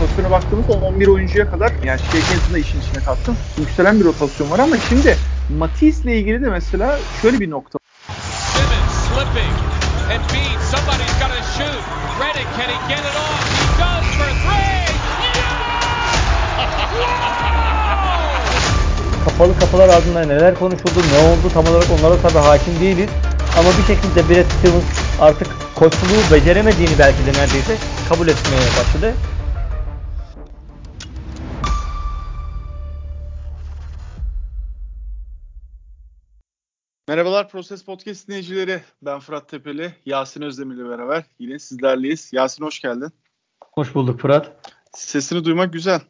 rotasyona baktığımızda 11 oyuncuya kadar yani Shakenton'ı da işin içine kattım. Yükselen bir rotasyon var ama şimdi Matisse ile ilgili de mesela şöyle bir nokta. Kapalı kapılar ardında neler konuşuldu, ne oldu tam olarak onlara tabii hakim değiliz. Ama bir şekilde Brad Stevens artık koçluğu beceremediğini belki de neredeyse kabul etmeye başladı. Merhabalar Proses Podcast dinleyicileri. Ben Fırat Tepeli, Yasin Özdemir ile beraber yine sizlerleyiz. Yasin hoş geldin. Hoş bulduk Fırat. Sesini duymak güzel.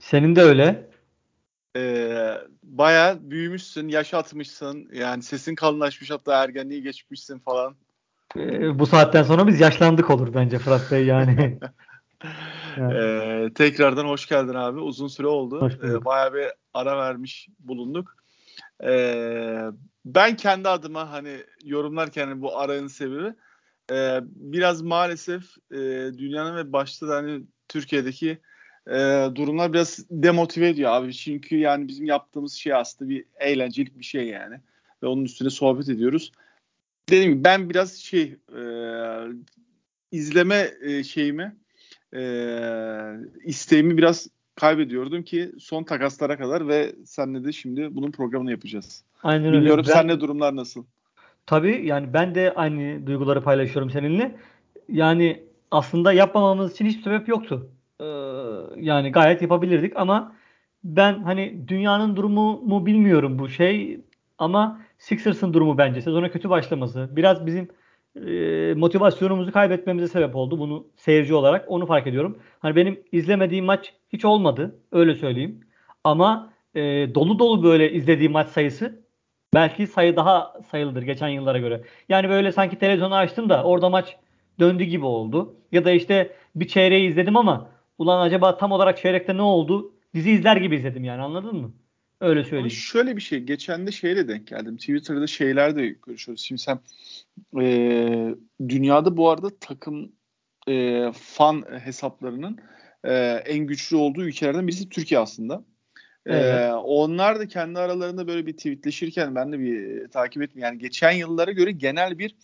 Senin de öyle. Ee, bayağı büyümüşsün, yaş atmışsın. Yani sesin kalınlaşmış hatta ergenliği geçmişsin falan. Ee, bu saatten sonra biz yaşlandık olur bence Fırat Bey yani. yani. Ee, tekrardan hoş geldin abi. Uzun süre oldu. Ee, bayağı bir ara vermiş bulunduk. Ee, ben kendi adıma hani yorumlarken bu aranın sebebi e, biraz maalesef e, dünyanın ve başta da hani Türkiye'deki e, durumlar biraz demotive ediyor abi. Çünkü yani bizim yaptığımız şey aslında bir eğlencelik bir şey yani. Ve onun üstüne sohbet ediyoruz. Dediğim gibi ben biraz şey e, izleme e, şeyimi e, isteğimi biraz kaybediyordum ki son takaslara kadar ve senle de şimdi bunun programını yapacağız. Aynen öyle. Bilmiyorum ben, senle durumlar nasıl? Tabii yani ben de aynı duyguları paylaşıyorum seninle. Yani aslında yapmamamız için hiçbir sebep yoktu. Ee, yani gayet yapabilirdik ama ben hani dünyanın durumu mu bilmiyorum bu şey ama Sixers'ın durumu bence sezona kötü başlaması biraz bizim motivasyonumuzu kaybetmemize sebep oldu bunu seyirci olarak onu fark ediyorum. Hani benim izlemediğim maç hiç olmadı öyle söyleyeyim ama e, dolu dolu böyle izlediğim maç sayısı belki sayı daha sayılıdır geçen yıllara göre. Yani böyle sanki televizyonu açtım da orada maç döndü gibi oldu. Ya da işte bir çeyreği izledim ama ulan acaba tam olarak çeyrekte ne oldu? Dizi izler gibi izledim yani anladın mı? Öyle söyleyeyim. Ama şöyle bir şey. Geçen de şeyle denk geldim. Twitter'da şeyler de görüşüyoruz. Şimdi sen e, dünyada bu arada takım e, fan hesaplarının e, en güçlü olduğu ülkelerden birisi Türkiye aslında. Evet. Ee, onlar da kendi aralarında böyle bir tweetleşirken ben de bir takip ettim. Yani geçen yıllara göre genel bir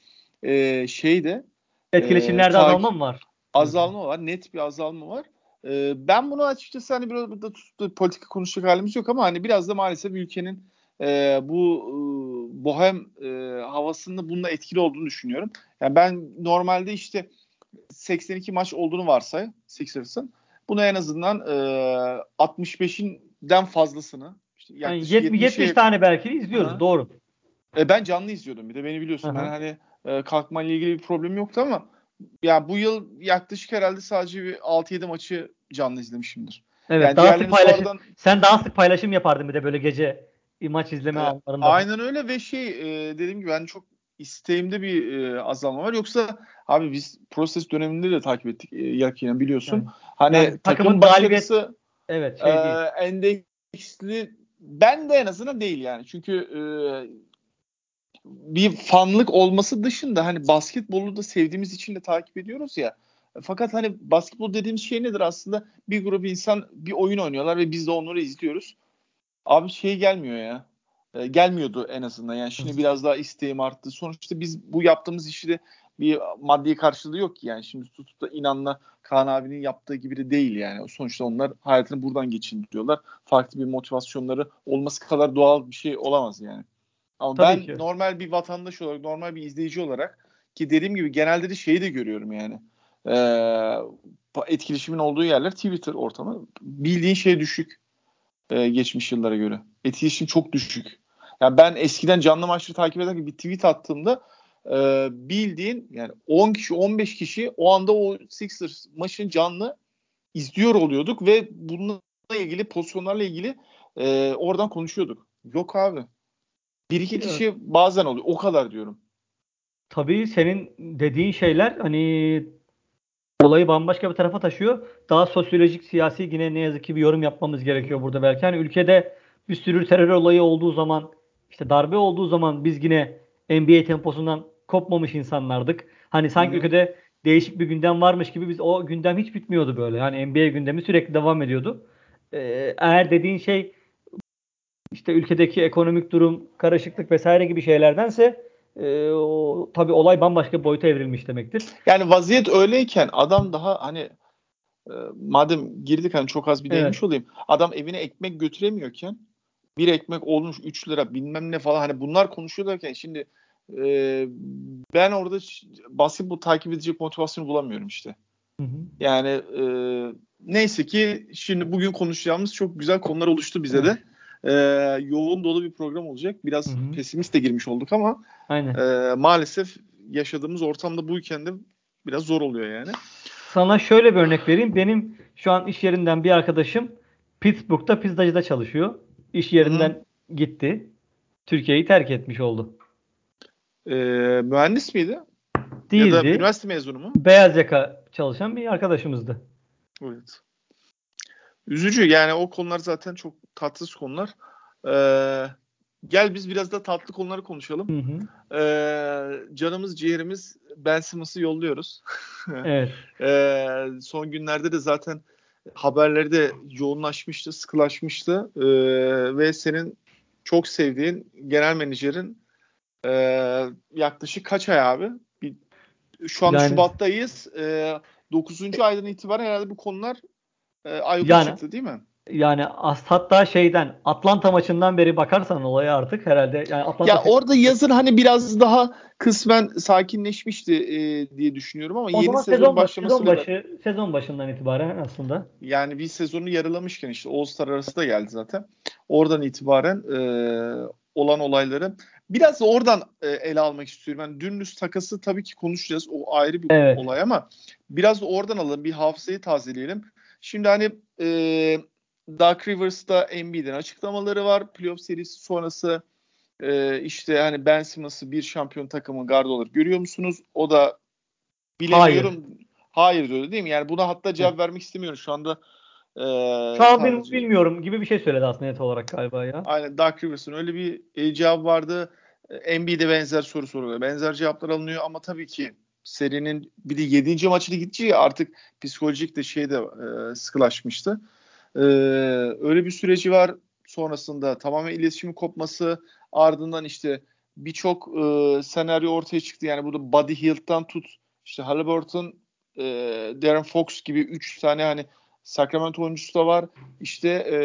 e, şeyde etkileşimlerde e, azalma mı var? Azalma var. Net bir azalma var. E, ben bunu açıkçası hani biraz burada tutup politika konuşacak halimiz yok ama hani biraz da maalesef ülkenin e, bu e, bohem e, havasında bununla etkili olduğunu düşünüyorum. Yani ben normalde işte 82 maç olduğunu varsay Sixers'ın. Bunu en azından e, 65'in den fazlasını işte yani 70, 70 tane belki izliyoruz. Ha. Doğru. E, ben canlı izliyordum bir de beni biliyorsun. Aha. Ben hani e, kalkma ile ilgili bir problem yoktu ama ya bu yıl yaklaşık herhalde sadece bir 6-7 maçı canlı izlemişimdir. Evet, yani daha sık paylaşım. Sonradan... Sen daha sık paylaşım yapardın bir de böyle gece maç izleme e, anlarında. Aynen öyle ve şey e, dediğim gibi ben çok isteğimde bir e, azalma var. Yoksa abi biz proses döneminde de takip ettik e, Yakin'e biliyorsun. Yani, hani yani takım başarısı Evet. Şey ee, endeksli ben de en azından değil yani. Çünkü e, bir fanlık olması dışında hani basketbolu da sevdiğimiz için de takip ediyoruz ya. Fakat hani basketbol dediğimiz şey nedir aslında? Bir grup insan bir oyun oynuyorlar ve biz de onları izliyoruz. Abi şey gelmiyor ya. E, gelmiyordu en azından. Yani şimdi biraz daha isteğim arttı. Sonuçta biz bu yaptığımız işi de bir maddi karşılığı yok ki yani. Şimdi tutup da inanla Kaan abinin yaptığı gibi de değil yani. Sonuçta onlar hayatını buradan geçindiriyorlar. Farklı bir motivasyonları olması kadar doğal bir şey olamaz yani. Ama Tabii ben ki. normal bir vatandaş olarak, normal bir izleyici olarak ki dediğim gibi genelde de şeyi de görüyorum yani. Ee, etkileşimin olduğu yerler Twitter ortamı. Bildiğin şey düşük. E, geçmiş yıllara göre. Etkileşim çok düşük. Yani ben eskiden canlı maçları takip ederken bir tweet attığımda e, bildiğin yani 10 kişi 15 kişi o anda o Sixers maçın canlı izliyor oluyorduk ve bununla ilgili pozisyonlarla ilgili e, oradan konuşuyorduk. Yok abi. Bir iki evet. kişi bazen oluyor. O kadar diyorum. Tabii senin dediğin şeyler hani olayı bambaşka bir tarafa taşıyor. Daha sosyolojik, siyasi yine ne yazık ki bir yorum yapmamız gerekiyor burada belki. Hani ülkede bir sürü terör olayı olduğu zaman, işte darbe olduğu zaman biz yine NBA temposundan kopmamış insanlardık. Hani sanki Hı. ülkede değişik bir gündem varmış gibi biz o gündem hiç bitmiyordu böyle. Yani NBA gündemi sürekli devam ediyordu. Ee, eğer dediğin şey işte ülkedeki ekonomik durum, karışıklık vesaire gibi şeylerdense e, o tabii olay bambaşka bir boyuta evrilmiş demektir. Yani vaziyet öyleyken adam daha hani e, madem girdik hani çok az bir değinmiş evet. olayım. Adam evine ekmek götüremiyorken bir ekmek olmuş 3 lira bilmem ne falan hani bunlar konuşuyorlarken şimdi e, ben orada basketbol takip edecek motivasyonu bulamıyorum işte. Hı hı. Yani e, neyse ki şimdi bugün konuşacağımız çok güzel konular oluştu bize de. E, yoğun dolu bir program olacak. Biraz hı hı. pesimist de girmiş olduk ama Aynen. E, maalesef yaşadığımız ortamda buyken de biraz zor oluyor yani. Sana şöyle bir örnek vereyim. Benim şu an iş yerinden bir arkadaşım Pittsburgh'da pizzacıda çalışıyor. İş yerinden Hı. gitti. Türkiye'yi terk etmiş oldu. Ee, mühendis miydi? Değildi. Ya da üniversite mezunu mu? Beyaz yaka çalışan bir arkadaşımızdı. Evet. Üzücü yani o konular zaten çok tatsız konular. Ee, gel biz biraz da tatlı konuları konuşalım. Hı hı. Ee, canımız ciğerimiz Ben Simmons'ı yolluyoruz. evet. ee, son günlerde de zaten haberleri de yoğunlaşmıştı, sıkılaşmıştı ee, ve senin çok sevdiğin genel menajerin e, yaklaşık kaç ay abi? Bir, şu an yani, Şubat'tayız. E, 9. aydan itibaren herhalde bu konular e, ayyuka yani, çıktı değil mi? Yani hatta şeyden Atlanta maçından beri bakarsan olaya artık herhalde yani Atlanta Ya orada yazın hani biraz daha kısmen sakinleşmişti e, diye düşünüyorum ama o yeni sezon, sezon başlaması sezon başı sezon başından itibaren aslında. Yani bir sezonu yarılamışken işte All Star arası da geldi zaten. Oradan itibaren e, olan olayları biraz da oradan e, ele almak istiyorum. Yani dümdüz takası tabii ki konuşacağız. O ayrı bir evet. olay ama biraz da oradan alalım. Bir hafızayı tazeleyelim. Şimdi hani e, Dark Rivers'ta Embiid'in açıklamaları var. Playoff serisi sonrası e, işte hani Ben Simmons'ı bir şampiyon takımın gardı olarak görüyor musunuz? O da bilemiyorum. Hayır. Hayır diyor değil mi? Yani buna hatta cevap vermek istemiyorum. Şu anda e, Şu an benim bilmiyorum gibi bir şey söyledi aslında net olarak galiba ya. Aynen Dark Rivers'ın öyle bir e, cevap vardı. Embiid'e benzer soru soruyor. Benzer cevaplar alınıyor ama tabii ki serinin bir de 7. maçına gideceği artık psikolojik de şeyde e, sıkılaşmıştı. E, öyle bir süreci var. Sonrasında tamamen iletişimin kopması ardından işte birçok e, senaryo ortaya çıktı. Yani burada Buddy Hield'dan tut işte Halliburton, e, Darren Fox gibi 3 tane hani Sacramento oyuncusu da var. İşte e,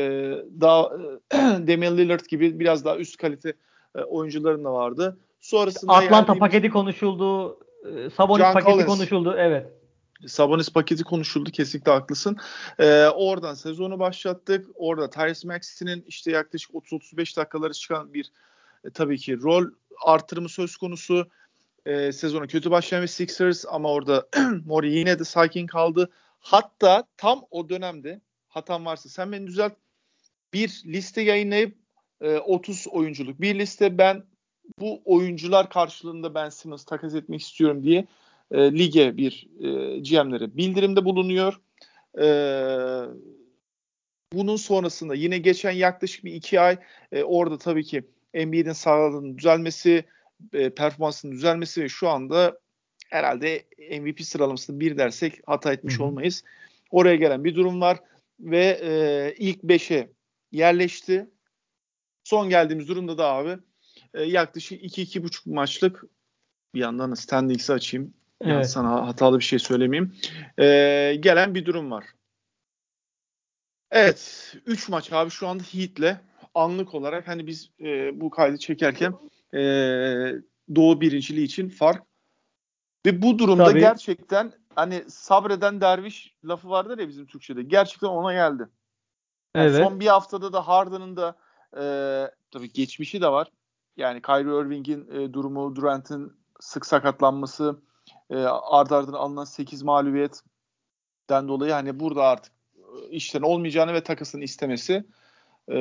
daha e, Damian Lillard gibi biraz daha üst kalite e, oyuncuların da vardı. Sonrasında Atlanta yani, paketi konuşuldu. E, Sabonis John paketi Collins. konuşuldu. Evet. Sabonis paketi konuşuldu. Kesinlikle haklısın. Ee, oradan sezonu başlattık. Orada Tyrese Maxey'nin işte yaklaşık 30-35 dakikaları çıkan bir e, tabii ki rol artırımı söz konusu. E, sezona kötü bir Sixers ama orada Mori yine de sakin kaldı. Hatta tam o dönemde hatam varsa sen beni düzelt bir liste yayınlayıp e, 30 oyunculuk bir liste ben bu oyuncular karşılığında ben Simmons takas etmek istiyorum diye e, lige bir e, GM'lere bildirimde bulunuyor. E, bunun sonrasında yine geçen yaklaşık bir iki ay e, orada tabii ki NBA'nin sağladığının düzelmesi, e, performansının düzelmesi ve şu anda herhalde MVP sıralamasında bir dersek hata etmiş Hı-hı. olmayız. Oraya gelen bir durum var ve e, ilk 5'e yerleşti. Son geldiğimiz durumda da abi e, yaklaşık 2-2,5 maçlık bir yandan standings'i açayım. Evet. Yani sana hatalı bir şey söylemeyeyim. E, gelen bir durum var. Evet. 3 maç abi şu anda Heat'le anlık olarak hani biz e, bu kaydı çekerken e, Doğu birinciliği için fark ve bu durumda Tabii. gerçekten hani sabreden derviş lafı vardır ya bizim Türkçe'de. Gerçekten ona geldi. Yani evet. Son bir haftada da Harden'ın da e, tabii geçmişi de var. Yani Kyrie Irving'in e, durumu, Durant'in sık sakatlanması, e, ard ardına alınan 8 mağlubiyetten dolayı hani burada artık e, işten olmayacağını ve takısını istemesi e,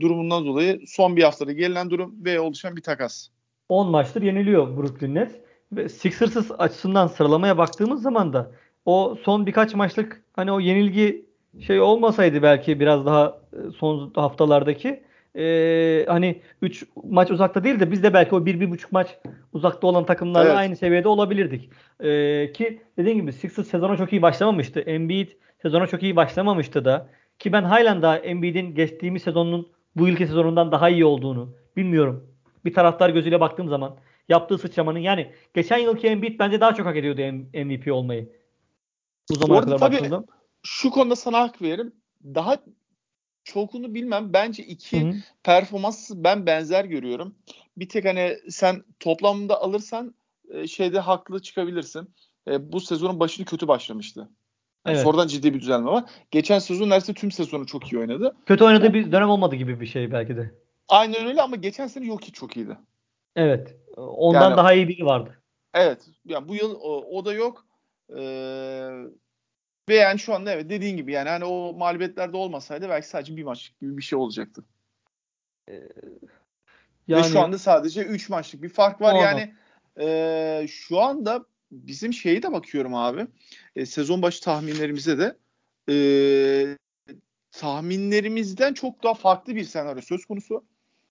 durumundan dolayı son bir haftada gelinen durum ve oluşan bir takas. 10 maçtır yeniliyor Brooklyn Nets. Ve Sixers açısından sıralamaya baktığımız zaman da o son birkaç maçlık hani o yenilgi şey olmasaydı belki biraz daha e, son haftalardaki e, hani 3 maç uzakta değil de biz de belki o 1-1,5 maç uzakta olan takımlarla Evet. aynı seviyede olabilirdik. E, ki dediğim gibi Sixers sezona çok iyi başlamamıştı. Embiid sezona çok iyi başlamamıştı da. Ki ben halen daha Embiid'in geçtiğimiz sezonun bu yılki sezonundan daha iyi olduğunu bilmiyorum. Bir taraftar gözüyle baktığım zaman yaptığı sıçramanın yani geçen yılki Embiid bence daha çok hak ediyordu MVP olmayı. Bu zamana kadar tabii- baktığımda. Şu konuda sana hak veririm. Daha çokunu bilmem. Bence iki Hı hı. performansı ben benzer görüyorum. Bir tek hani sen toplamda alırsan e, şeyde haklı çıkabilirsin. E, bu sezonun başını kötü başlamıştı. Evet. Sonradan ciddi bir düzelme var. Geçen sezon neredeyse tüm sezonu çok iyi oynadı. Kötü oynadığı bir dönem olmadı gibi bir şey belki de. Aynen öyle ama geçen sene Jokic çok iyiydi. Evet. Ondan Yani- daha iyi biri vardı. Evet. Yani bu yıl o, o da yok. Ee, ve yani şu anda evet dediğin gibi yani hani o mağlubiyetlerde olmasaydı belki sadece bir maç gibi bir şey olacaktı. Yani Ve şu anda sadece 3 maçlık bir fark var. Yani e, şu anda bizim şeyi de bakıyorum abi. E, sezon başı tahminlerimize de e, tahminlerimizden çok daha farklı bir senaryo söz konusu.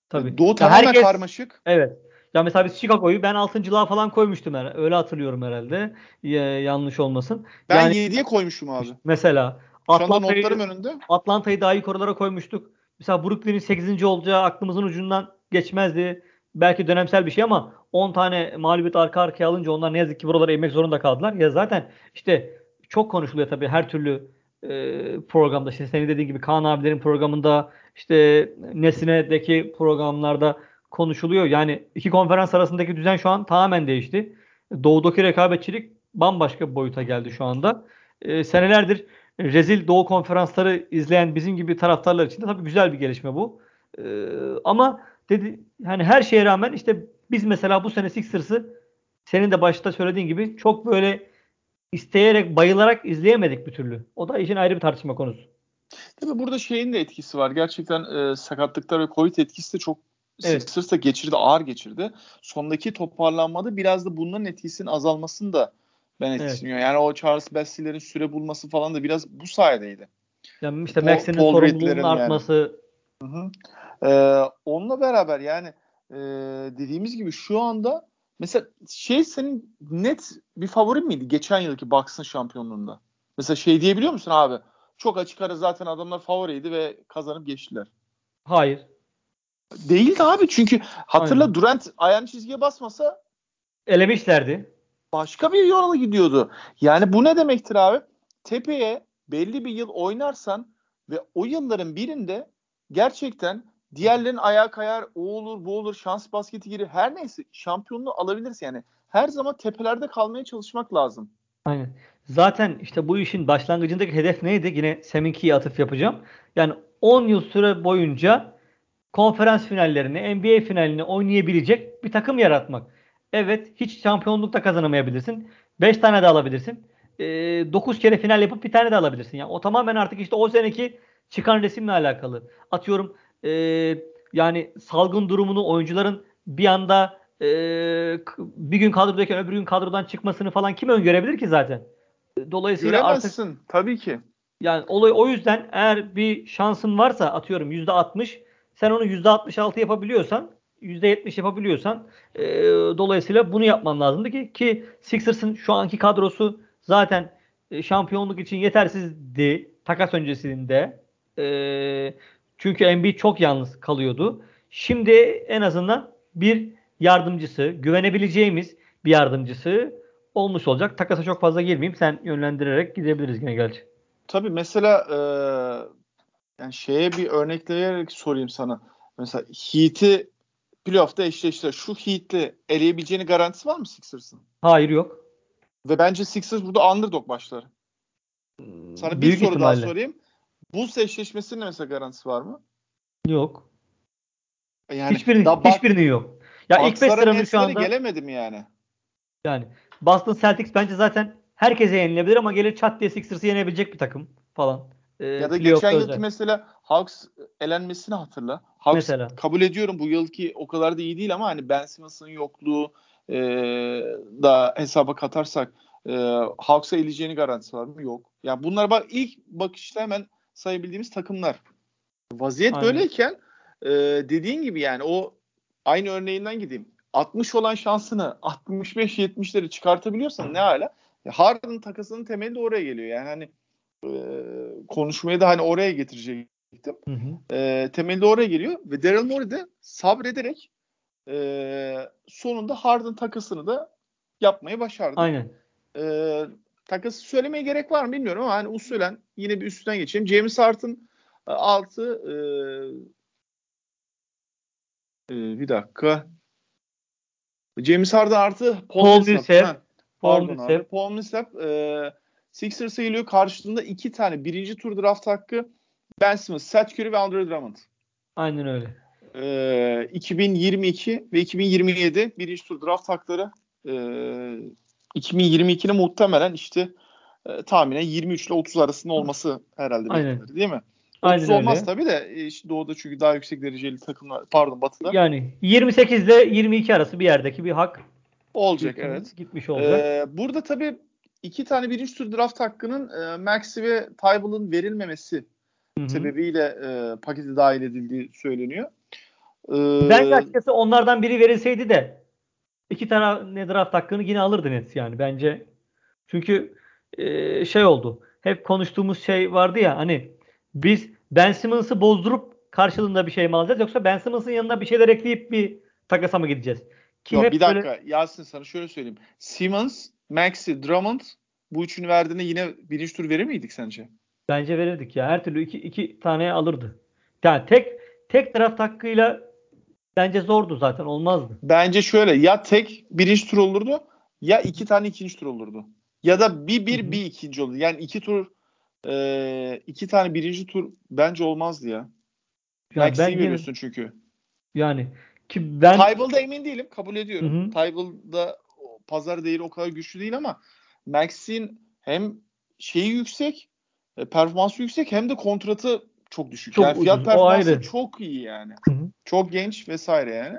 tabii. Doğu tamamen herkes- karmaşık. Evet. Ya mesela biz Chicago'yu ben 6.lığa falan koymuştum herhalde. Öyle hatırlıyorum herhalde. Ya- yanlış olmasın. Ben yani 7'ye koymuşum abi. mesela Atlanta'yı önünde. Atlanta'yı daha yukarılara koymuştuk. Mesela Brooklyn'in 8. olacağı aklımızın ucundan geçmezdi. Belki dönemsel bir şey ama 10 tane mağlubiyet arka arkaya alınca onlar ne yazık ki buralara inmek zorunda kaldılar. Ya zaten işte çok konuşuluyor tabii her türlü e, programda. İşte senin dediğin gibi Kaan abilerin programında işte Nesine'deki programlarda konuşuluyor. Yani iki konferans arasındaki düzen şu an tamamen değişti. Doğudaki rekabetçilik bambaşka bir boyuta geldi şu anda. E, senelerdir rezil Doğu konferansları izleyen bizim gibi taraftarlar için de tabii güzel bir gelişme bu. Ee, ama dedi hani her şeye rağmen işte biz mesela bu sene Sixers'ı senin de başta söylediğin gibi çok böyle isteyerek, bayılarak izleyemedik bir türlü. O da işin ayrı bir tartışma konusu. Tabii burada şeyin de etkisi var. Gerçekten e, sakatlıklar ve Covid etkisi de çok Evet. Sixers da geçirdi, ağır geçirdi. Sondaki toparlanmada biraz da bunların etkisinin azalmasını da ben Evet. etkileniyor. Yani o Charles Bassey'lerin süre bulması falan da biraz bu sayedeydi. Yani işte Max'in sorumluluğunun Reed'lerin yani. artması Hı hı. Ee, onunla beraber yani e, dediğimiz gibi şu anda mesela şey senin net bir favorin miydi geçen yılki Bucks'ın şampiyonluğunda? Mesela şey diyebiliyor musun abi? Çok açık ara zaten adamlar favoriydi ve kazanıp geçtiler. hayır. Değildi abi çünkü hatırla Aynen. Durant ayağını çizgiye basmasa Elemişlerdi. başka bir yola gidiyordu. Yani bu ne demektir abi? Tepeye belli bir yıl oynarsan ve o yılların birinde gerçekten diğerlerin ayağa kayar, o olur, bu olur, şans basketi girir. Her neyse şampiyonluğu alabilirsin yani. Her zaman tepelerde kalmaya çalışmak lazım. Aynen. Zaten işte bu işin başlangıcındaki hedef neydi? Yine Seminki'ye atıf yapacağım. Yani 10 yıl süre boyunca konferans finallerini, NBA finalini oynayabilecek bir takım yaratmak. Evet, hiç şampiyonluk da kazanamayabilirsin. 5 tane de alabilirsin. 9 kere final yapıp bir tane de alabilirsin. Yani o tamamen artık işte o seneki çıkan resimle alakalı. Atıyorum e, yani salgın durumunu oyuncuların bir anda e, bir gün kadrodayken öbür gün kadrodan çıkmasını falan kim öngörebilir ki zaten? Dolayısıyla artık Göremezsin tabii ki. yani olay o yüzden eğer bir şansın varsa atıyorum %60 sen onu %66 yapabiliyorsan %70 yapabiliyorsan e, dolayısıyla bunu yapman lazımdı ki ki Sixers'ın şu anki kadrosu zaten e, şampiyonluk için yetersizdi takas öncesinde. E, çünkü Embiid çok yalnız kalıyordu. Şimdi en azından bir yardımcısı, güvenebileceğimiz bir yardımcısı olmuş olacak. Takasa çok fazla girmeyeyim. Sen yönlendirerek gidebiliriz gene gerçi. Tabii mesela e, yani şeye bir örnekleyerek sorayım sana. Mesela Heat'i playoff'ta eşleştiler. Şu Heat'le eleyebileceğini garantisi var mı Sixers'ın? Hayır yok. Ve bence Sixers burada underdog başlar. Sana bir Büyük soru ihtimalle. daha sorayım. Bulls eşleşmesinin mesela garantisi var mı? Yok. Yani Hiçbirinin, bak- hiçbirinin yok. Ya ilk 5 Bucks'lara, sıranın şu anda gelemedim yani. yani Boston Celtics bence zaten herkese yenilebilir ama gelir çat diye Sixers'ı yenebilecek bir takım falan. Ee, Ya da geçen yılki özel. mesela Hawks elenmesini hatırla. Hawks Mesela. kabul ediyorum bu yılki o kadar da iyi değil ama hani Ben Simmons'ın yokluğu e, da hesaba katarsak e, Hawks'a eleyeceğini garantisi var mı? Yok. Ya bunlar bak ilk bakışta hemen sayabildiğimiz takımlar. Vaziyet Aynen. böyleyken e, dediğin gibi yani o aynı örneğinden gideyim. 60 olan şansını 65-70'leri çıkartabiliyorsan ne hala? Harden takasının temeli de oraya geliyor. Yani hani e, konuşmayı da hani oraya getirecektim. Hı hı. E, temeli de oraya geliyor ve Daryl Morey de sabrederek e, sonunda Harden takasını da yapmayı başardı. Aynen. E, takası söylemeye gerek var mı bilmiyorum ama hani usulen yine bir üstünden geçeyim. James Harden e, altı e, e, bir dakika. James Harden artı Paul, Paul Millsap. Paul Millsap. Paul Millsap e, Sixers'a geliyor. Karşılığında iki tane birinci tur draft hakkı Ben Simmons, Seth Curry ve Andre Drummond. Aynen öyle. E, 2022 ve 2027 birinci tur draft hakları e, 2022'de muhtemelen işte e, tahminen 23 ile 30 arasında olması herhalde beklenir değil mi? 30 Aynen olmaz öyle. tabii de e, işte doğuda çünkü daha yüksek dereceli takımlar pardon batıda. Yani 28 ile 22 arası bir yerdeki bir hak olacak gitmiş, evet. Gitmiş olacak. Ee, burada tabii iki tane birinci tur draft hakkının e, Maxi ve Tybal'ın verilmemesi Hı-hı. sebebiyle e, pakete dahil edildiği söyleniyor. Ee, Bence açıkçası onlardan biri verilseydi de iki tane draft hakkını yine alırdı Nets yani bence. Çünkü e, şey oldu. Hep konuştuğumuz şey vardı ya hani biz Ben Simmons'ı bozdurup karşılığında bir şey mi alacağız yoksa Ben Simmons'ın yanına bir şeyler ekleyip bir takasa mı gideceğiz? Ki Yok, bir dakika böyle... Yasin sana şöyle söyleyeyim. Simmons, Maxi, Drummond bu üçünü verdiğinde yine birinci tur verir miydik sence? Bence verirdik ya. Her türlü iki, iki taneye alırdı. Yani tek tek draft hakkıyla bence zordu zaten olmazdı. Bence şöyle ya tek birinci tur olurdu ya iki tane ikinci tur olurdu. Ya da bir bir Hı-hı. bir ikinci olurdu. Yani iki tur e, iki tane birinci tur bence olmazdı ya. ya Maxi'yi veriyorsun çünkü. Yani ki ben Tybal'da emin değilim. Kabul ediyorum. Tybal'da pazar değeri o kadar güçlü değil ama Max'in hem şeyi yüksek, e, performansı yüksek hem de kontratı çok düşük. Çok yani fiyat ucuz, performansı çok iyi yani. Hı-hı. Çok genç vesaire yani.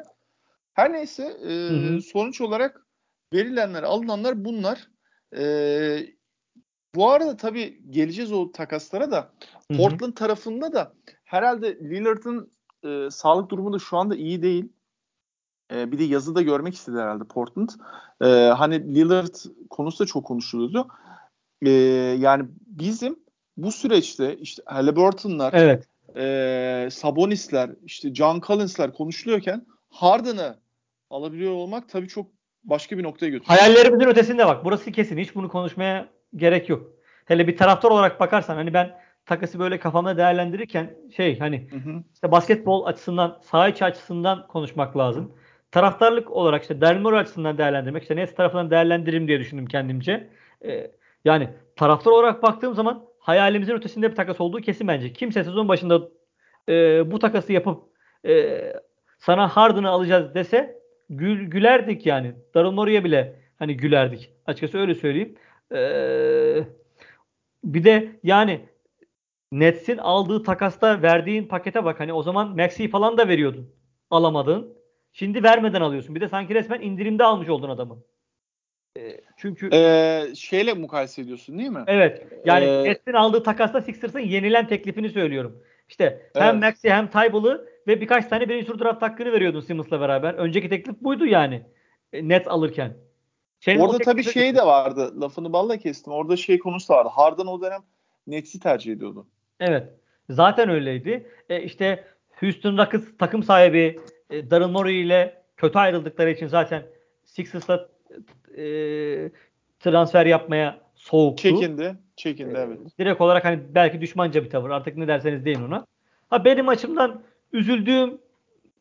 Her neyse e, sonuç olarak verilenler, alınanlar bunlar. E, bu arada tabii geleceğiz o takaslara da. Portland Hı-hı. tarafında da herhalde Lillard'ın e, sağlık durumu da şu anda iyi değil. E, bir de yazıda görmek istedi herhalde Portland. E, hani Lillard konusu da çok konuşuluyordu. E, yani bizim bu süreçte işte Halliburton'lar, evet. e, Sabonis'ler, işte John Collins'ler konuşuluyorken Harden'ı alabiliyor olmak tabii çok başka bir noktaya götürüyor. Hayallerimizin ötesinde bak. Burası kesin. Hiç bunu konuşmaya gerek yok. Hele bir taraftar olarak bakarsan hani ben takası böyle kafamda değerlendirirken şey hani hı hı. işte basketbol açısından, saha içi açısından konuşmak lazım. Taraftarlık olarak işte Dermor açısından değerlendirmek, işte Nets tarafından değerlendiririm diye düşündüm kendimce. Ee, yani taraftar olarak baktığım zaman hayalimizin ötesinde bir takas olduğu kesin bence. Kimse sezon başında e, bu takası yapıp e, sana Harden'ı alacağız dese gül, gülerdik yani. Daryl Morey'e bile hani gülerdik. Açıkçası öyle söyleyeyim. Ee, bir de yani Nets'in aldığı takasta verdiğin pakete bak. Hani o zaman Maxi'yi falan da veriyordun. Alamadın. Şimdi vermeden alıyorsun. Bir de sanki resmen indirimde almış oldun adamı. Ee, çünkü ee, şeyle mukayese ediyorsun değil mi? Evet. Yani ee, Nets'in aldığı takasta Sixers'ın yenilen teklifini söylüyorum. İşte evet. hem Maxi hem Tybal'ı ve birkaç tane birinci tur draft hakkını veriyordun Simmons'la beraber. Önceki teklif buydu yani. Net alırken. Senin Orada tabii şey de vardı. Lafını balla kestim. Orada şey konusu da vardı. Harden o dönem Nets'i tercih ediyordu. Evet. Zaten öyleydi. E işte Houston Rockets takım sahibi e, Daryl Morey ile kötü ayrıldıkları için zaten Sixers'la e, transfer yapmaya soğuktu. Çekindi. Çekindi evet. E, direkt olarak hani belki düşmanca bir tavır. Artık ne derseniz deyin ona. Ha benim açımdan üzüldüğüm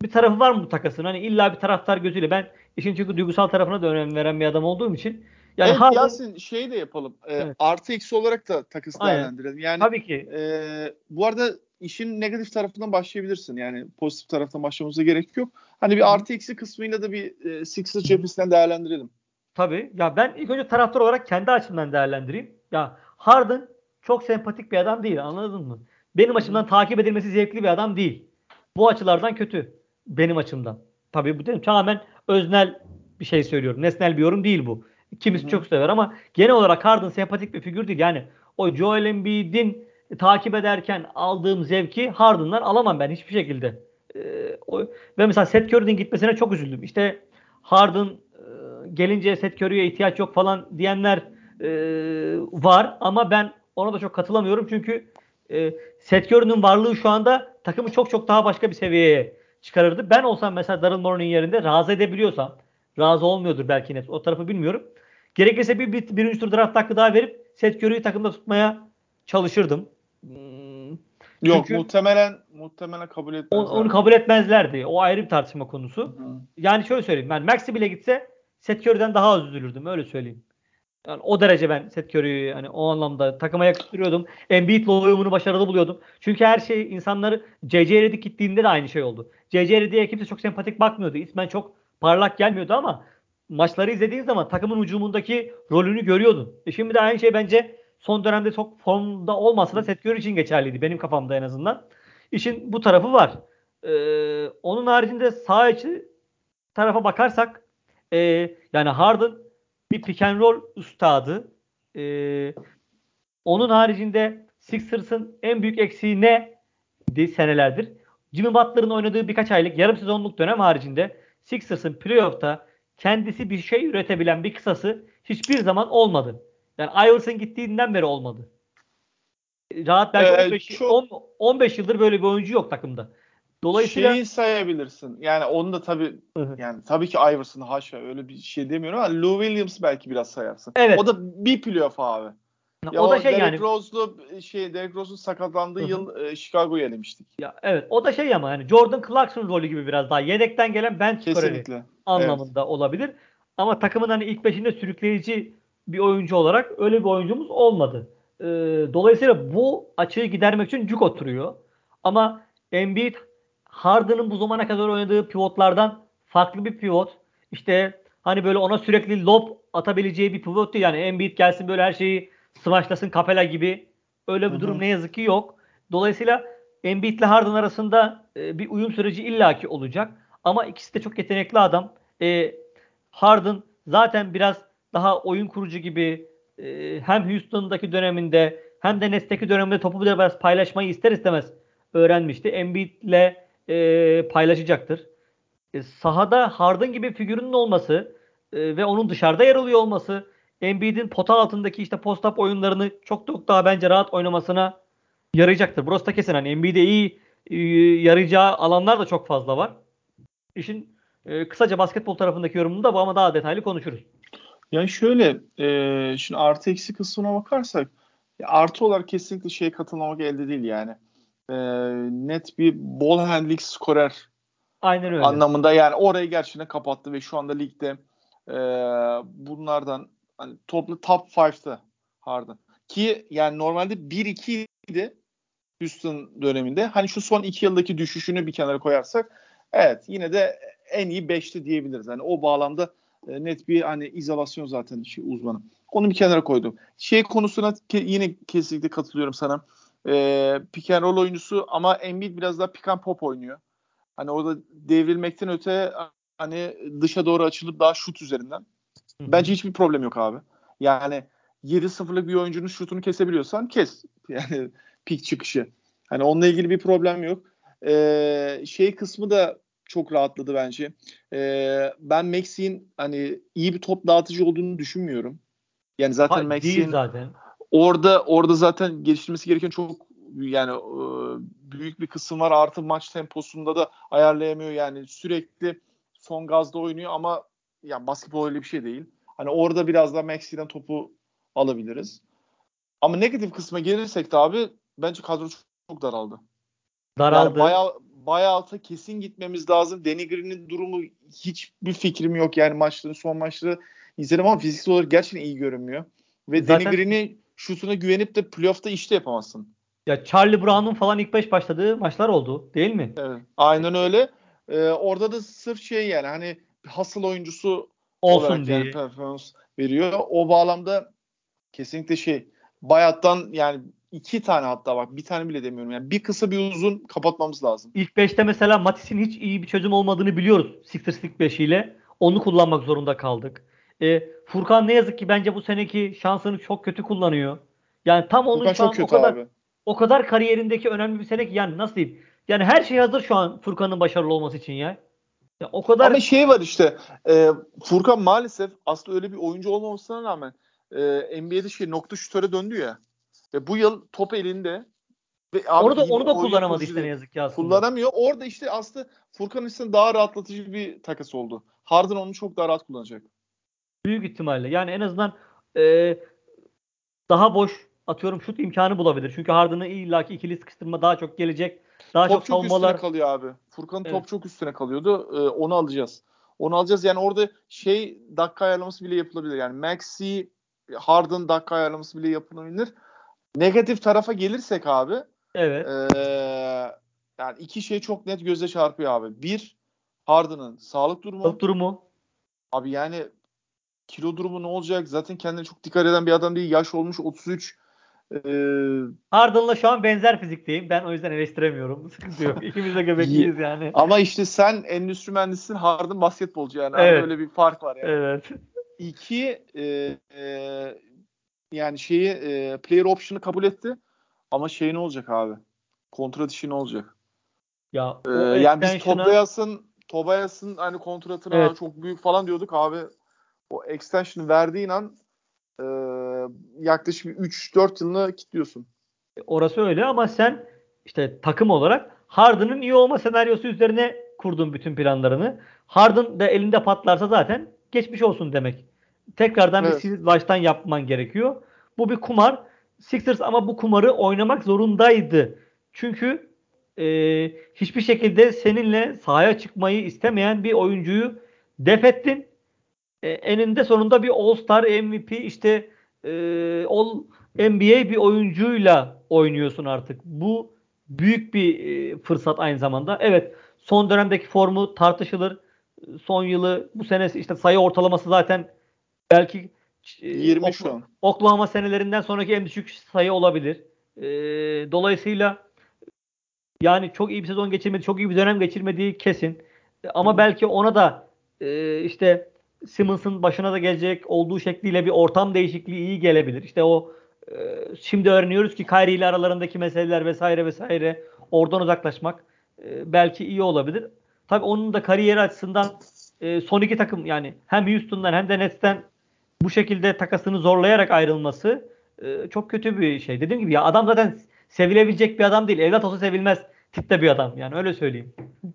bir tarafı var mı bu takasın? Hani illa bir taraftar gözüyle ben işin çünkü duygusal tarafına da önem veren bir adam olduğum için yani evet, Harden, Yasin şey de yapalım. E, evet. Artı eksi olarak da takıs değerlendirelim. Yani Tabii ki. E, bu arada işin negatif tarafından başlayabilirsin. Yani pozitif taraftan başlamamıza gerek yok. Hani bir artı eksi kısmıyla da bir e, Sixers cephesinden değerlendirelim. Tabii. Ya ben ilk önce taraftar olarak kendi açımdan değerlendireyim. Ya Harden çok sempatik bir adam değil. Anladın mı? Benim açımdan takip edilmesi zevkli bir adam değil. Bu açılardan kötü. Benim açımdan. Tabii bu dedim tamamen öznel bir şey söylüyorum. Nesnel bir yorum değil bu. Kimisi Hı-hı. çok sever ama genel olarak Harden sempatik bir figür değil. Yani o Joel Embiid'in takip ederken aldığım zevki Harden'dan alamam ben hiçbir şekilde. O, ve mesela Seth Curry'nin gitmesine çok üzüldüm. İşte Harden e, gelince Seth Curry'e ihtiyaç yok falan diyenler e, var ama ben ona da çok katılamıyorum çünkü e, Seth Curry'nin varlığı şu anda takımı çok çok daha başka bir seviyeye çıkarırdı. Ben olsam mesela Daryl Morey'nin yerinde razı edebiliyorsam razı olmuyordur belki net o tarafı bilmiyorum. Gerekirse bir, bir birinci tur draft hakkı daha verip Seth Curry'yi takımda tutmaya çalışırdım. Hmm, Yok çünkü muhtemelen muhtemelen kabul etmezler. Onu, kabul etmezlerdi. O ayrı bir tartışma konusu. Hı. Yani şöyle söyleyeyim. Ben Maxi bile gitse Seth Curry'den daha az üzülürdüm. Öyle söyleyeyim. Yani o derece ben Seth Curry'yi hani o anlamda takıma yakıştırıyordum. Embiid'le uyumunu başarılı buluyordum. Çünkü her şey insanları J.J. Redick gittiğinde de aynı şey oldu. J.J. Redick'e kimse çok sempatik bakmıyordu. İsmen çok parlak gelmiyordu ama maçları izlediğin zaman takımın hücumundaki rolünü görüyordun. E şimdi de aynı şey bence son dönemde çok formda olmasa da Seth Curry için geçerliydi. Benim kafamda en azından. İşin bu tarafı var. Ee, onun haricinde sağ içi tarafa bakarsak e, yani Harden bir pick and roll üstadı. Ee, onun haricinde Sixers'ın en büyük eksiği ne? senelerdir. Jimmy Butler'ın oynadığı birkaç aylık yarım sezonluk dönem haricinde Sixers'ın playoff'ta kendisi bir şey üretebilen bir kısası hiçbir zaman olmadı. Yani Iverson gittiğinden beri olmadı. Rahat belki ee, 15, çok... 10, 15 yıldır böyle bir oyuncu yok takımda. Dolayısıyla şeyi sayabilirsin. Yani onu da tabii yani tabii ki Iverson haşa öyle bir şey demiyorum ama Lou Williams belki biraz sayarsın. Evet. O da bir playoff abi. Ya o, o da şey Derrick yani. Rose'lu şey Derrick Rose'un sakatlandığı Hı-hı. yıl e, Chicago'yu elemiştik. Ya evet o da şey ama yani Jordan Clarkson rolü gibi biraz daha yedekten gelen bench skoreri anlamında evet. olabilir. Ama takımın hani ilk beşinde sürükleyici bir oyuncu olarak öyle bir oyuncumuz olmadı. Ee, dolayısıyla bu açığı gidermek için cuk oturuyor. Ama Embiid Harden'ın bu zamana kadar oynadığı pivotlardan farklı bir pivot. İşte hani böyle ona sürekli lob atabileceği bir pivot değil. Yani Embiid gelsin böyle her şeyi smaçlasın Capela gibi. Öyle bir Hı-hı. durum ne yazık ki yok. Dolayısıyla Embiid ile Harden arasında e, bir uyum süreci illaki olacak. Ama ikisi de çok yetenekli adam. E, Harden zaten biraz daha oyun kurucu gibi e, hem Houston'daki döneminde hem de Nets'teki döneminde topu biraz paylaşmayı ister istemez öğrenmişti. Embiid'le e, paylaşacaktır. E, sahada Harden gibi figürünün olması e, ve onun dışarıda yer alıyor olması Embiid'in pota altındaki işte post-up oyunlarını çok çok daha bence rahat oynamasına yarayacaktır. Burası da kesin. Hani Embiid'e iyi e, yarayacağı alanlar da çok fazla var. İşin e, kısaca basketbol tarafındaki yorumunda bu ama daha detaylı konuşuruz. Yani şöyle e, şimdi artı eksi kısmına bakarsak artı olarak kesinlikle şey katılmamak elde değil yani. E, net bir ball handling skorer Aynen öyle. anlamında yani orayı gerçekten kapattı ve şu anda ligde e, bunlardan hani toplu top 5'te Harden. Ki yani normalde 1-2 idi Houston döneminde. Hani şu son 2 yıldaki düşüşünü bir kenara koyarsak evet yine de en iyi 5'te diyebiliriz. Hani o bağlamda e, net bir hani izolasyon zaten şey, uzmanı. Onu bir kenara koydum. Şey konusuna ke, yine kesinlikle katılıyorum sana. E, pick and roll oyuncusu ama Embiid biraz daha pick and pop oynuyor. Hani orada devrilmekten öte hani dışa doğru açılıp daha şut üzerinden. Bence hiçbir problem yok abi. Yani 7-0'lık bir oyuncunun şutunu kesebiliyorsan kes. Yani pik çıkışı. Hani onunla ilgili bir problem yok. Ee, şey kısmı da çok rahatladı bence. Ee, ben Maxi'nin hani iyi bir top dağıtıcı olduğunu düşünmüyorum. Yani zaten Maxi'nin zaten. orada orada zaten geliştirmesi gereken çok yani e, büyük bir kısım var. Artı maç temposunda da ayarlayamıyor yani sürekli son gazda oynuyor ama yani basketbol öyle bir şey değil. Hani orada biraz daha Maxi'den topu alabiliriz. Ama negatif kısma gelirsek de abi bence kadro çok, çok daraldı. Daraldı. Yani bayağı bayağı alta kesin gitmemiz lazım. Danny Green'in durumu hiçbir fikrim yok. Yani maçların son maçları izledim ama fiziksel olarak gerçekten iyi görünmüyor. Ve Zaten... Danny Green'i şutuna güvenip de playoff'ta işte yapamazsın. Ya Charlie Brown'un falan ilk 5 başladığı maçlar oldu değil mi? Evet. Aynen öyle. Ee, orada da sırf şey yani hani hasıl oyuncusu olsun olarak diye. yani performans veriyor. O bağlamda kesinlikle şey Bayat'tan yani iki tane hatta bak bir tane bile demiyorum. Yani bir kısa bir uzun kapatmamız lazım. İlk 5'te mesela Matis'in hiç iyi bir çözüm olmadığını biliyoruz. Sixers ilk 5 ile. Onu kullanmak zorunda kaldık. E, Furkan ne yazık ki bence bu seneki şansını çok kötü kullanıyor. Yani tam onun Furkan şu an o kadar abi. o kadar kariyerindeki önemli bir sene ki yani nasıl diyeyim? Yani her şey hazır şu an Furkan'ın başarılı olması için ya. ya o kadar Ama şey var işte e, Furkan maalesef aslında öyle bir oyuncu olmamasına rağmen e, NBA'de şey nokta şutöre döndü ya. Ve bu yıl top elinde. Ve abi onu da iyi bir onu da kullanamadı işte ne yazık ki aslında. Kullanamıyor. Orada işte aslında Furkan için daha rahatlatıcı bir takas oldu. Harden onu çok daha rahat kullanacak. Büyük ihtimalle. Yani en azından e, daha boş atıyorum şut imkanı bulabilir. Çünkü Harden'ı illaki ikili sıkıştırma daha çok gelecek. Daha top çok çok savunmalar. üstüne kalıyor abi. Furkan'ın Evet. top çok üstüne kalıyordu. Ee, onu alacağız. Onu alacağız. Yani orada şey dakika ayarlaması bile yapılabilir. Yani Maxi Harden dakika ayarlaması bile yapılabilir. Negatif tarafa gelirsek abi Evet. ee, yani iki şey çok net göze çarpıyor abi. Bir Harden'ın sağlık durumu. Sağlık durumu. Abi yani kilo durumu ne olacak? Zaten kendine çok dikkat eden bir adam değil. Yaş olmuş 33. Ee, Harden'la şu an benzer fizikteyim. Ben o yüzden eleştiremiyorum. Sıkıntı yok. İkimiz de göbekliyiz yani. ama işte sen endüstri mühendisisin, Harden basketbolcu yani. Arada Evet. Öyle bir fark var yani. Evet. İki e, e, yani şeyi e, player option'ı kabul etti. Ama şey ne olacak abi? Kontrat işi ne olacak? Ya Ee, yani biz Tobias'ın Tobias'ın hani kontratına Evet. çok büyük falan diyorduk abi. O extension verdiğin an e, yaklaşık bir 3-4 yılını kilitliyorsun. Orası öyle ama sen işte takım olarak Harden'ın iyi olma senaryosu üzerine kurdun bütün planlarını. Harden da elinde patlarsa zaten geçmiş olsun demek. Tekrardan Evet. bir sil baştan yapman gerekiyor. Bu bir kumar. Sixers ama bu kumarı oynamak zorundaydı. Çünkü e, hiçbir şekilde seninle sahaya çıkmayı istemeyen bir oyuncuyu def ettin. E, eninde sonunda bir All-Star MVP işte e, All NBA bir oyuncuyla oynuyorsun artık. Bu büyük bir e, fırsat aynı zamanda. Evet son dönemdeki formu tartışılır. Son yılı bu sene işte sayı ortalaması zaten belki e, 20 Ok- şu an. Oklahoma senelerinden sonraki en düşük sayı olabilir. E, dolayısıyla yani çok iyi bir sezon geçirmedi, çok iyi bir dönem geçirmediği kesin. E, Ama belki ona da e, işte Simmons'ın başına da gelecek olduğu şekliyle bir ortam değişikliği iyi gelebilir. İşte o e, şimdi öğreniyoruz ki Kyrie ile aralarındaki meseleler vesaire vesaire oradan uzaklaşmak e, belki iyi olabilir. Tabii onun da kariyeri açısından e, son iki takım yani hem Houston'dan hem de Nets'ten bu şekilde takasını zorlayarak ayrılması e, çok kötü bir şey. Dediğim gibi ya adam zaten sevilebilecek bir adam değil. Evlat olsa sevilmez tipte bir adam. Yani öyle söyleyeyim.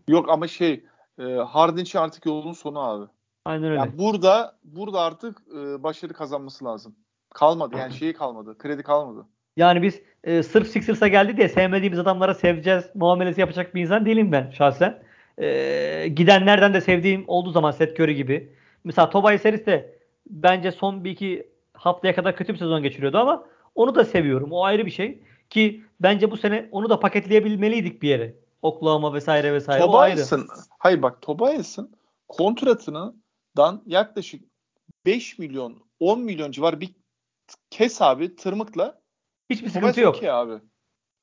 Yok ama şey e, Harden için artık yolun sonu abi. Aynen öyle. Yani burada burada artık e, başarı kazanması lazım. Kalmadı yani şeyi kalmadı. Kredi kalmadı. Yani biz e, sırf Sixers'a geldi diye sevmediğimiz adamlara seveceğiz muamelesi yapacak bir insan değilim ben şahsen. E, gidenlerden de sevdiğim olduğu zaman Seth Curry gibi. Mesela Tobias Harris de bence son bir iki haftaya kadar kötü bir sezon geçiriyordu ama onu da seviyorum. O ayrı bir şey. Ki bence bu sene onu da paketleyebilmeliydik bir yere. Oklahoma vesaire vesaire. Tobias'ın hayır bak Tobias'ın kontratından yaklaşık 5 milyon 10 milyon civar bir kes abi tırmıkla Hiçbir Tobias sıkıntı yok. okey abi.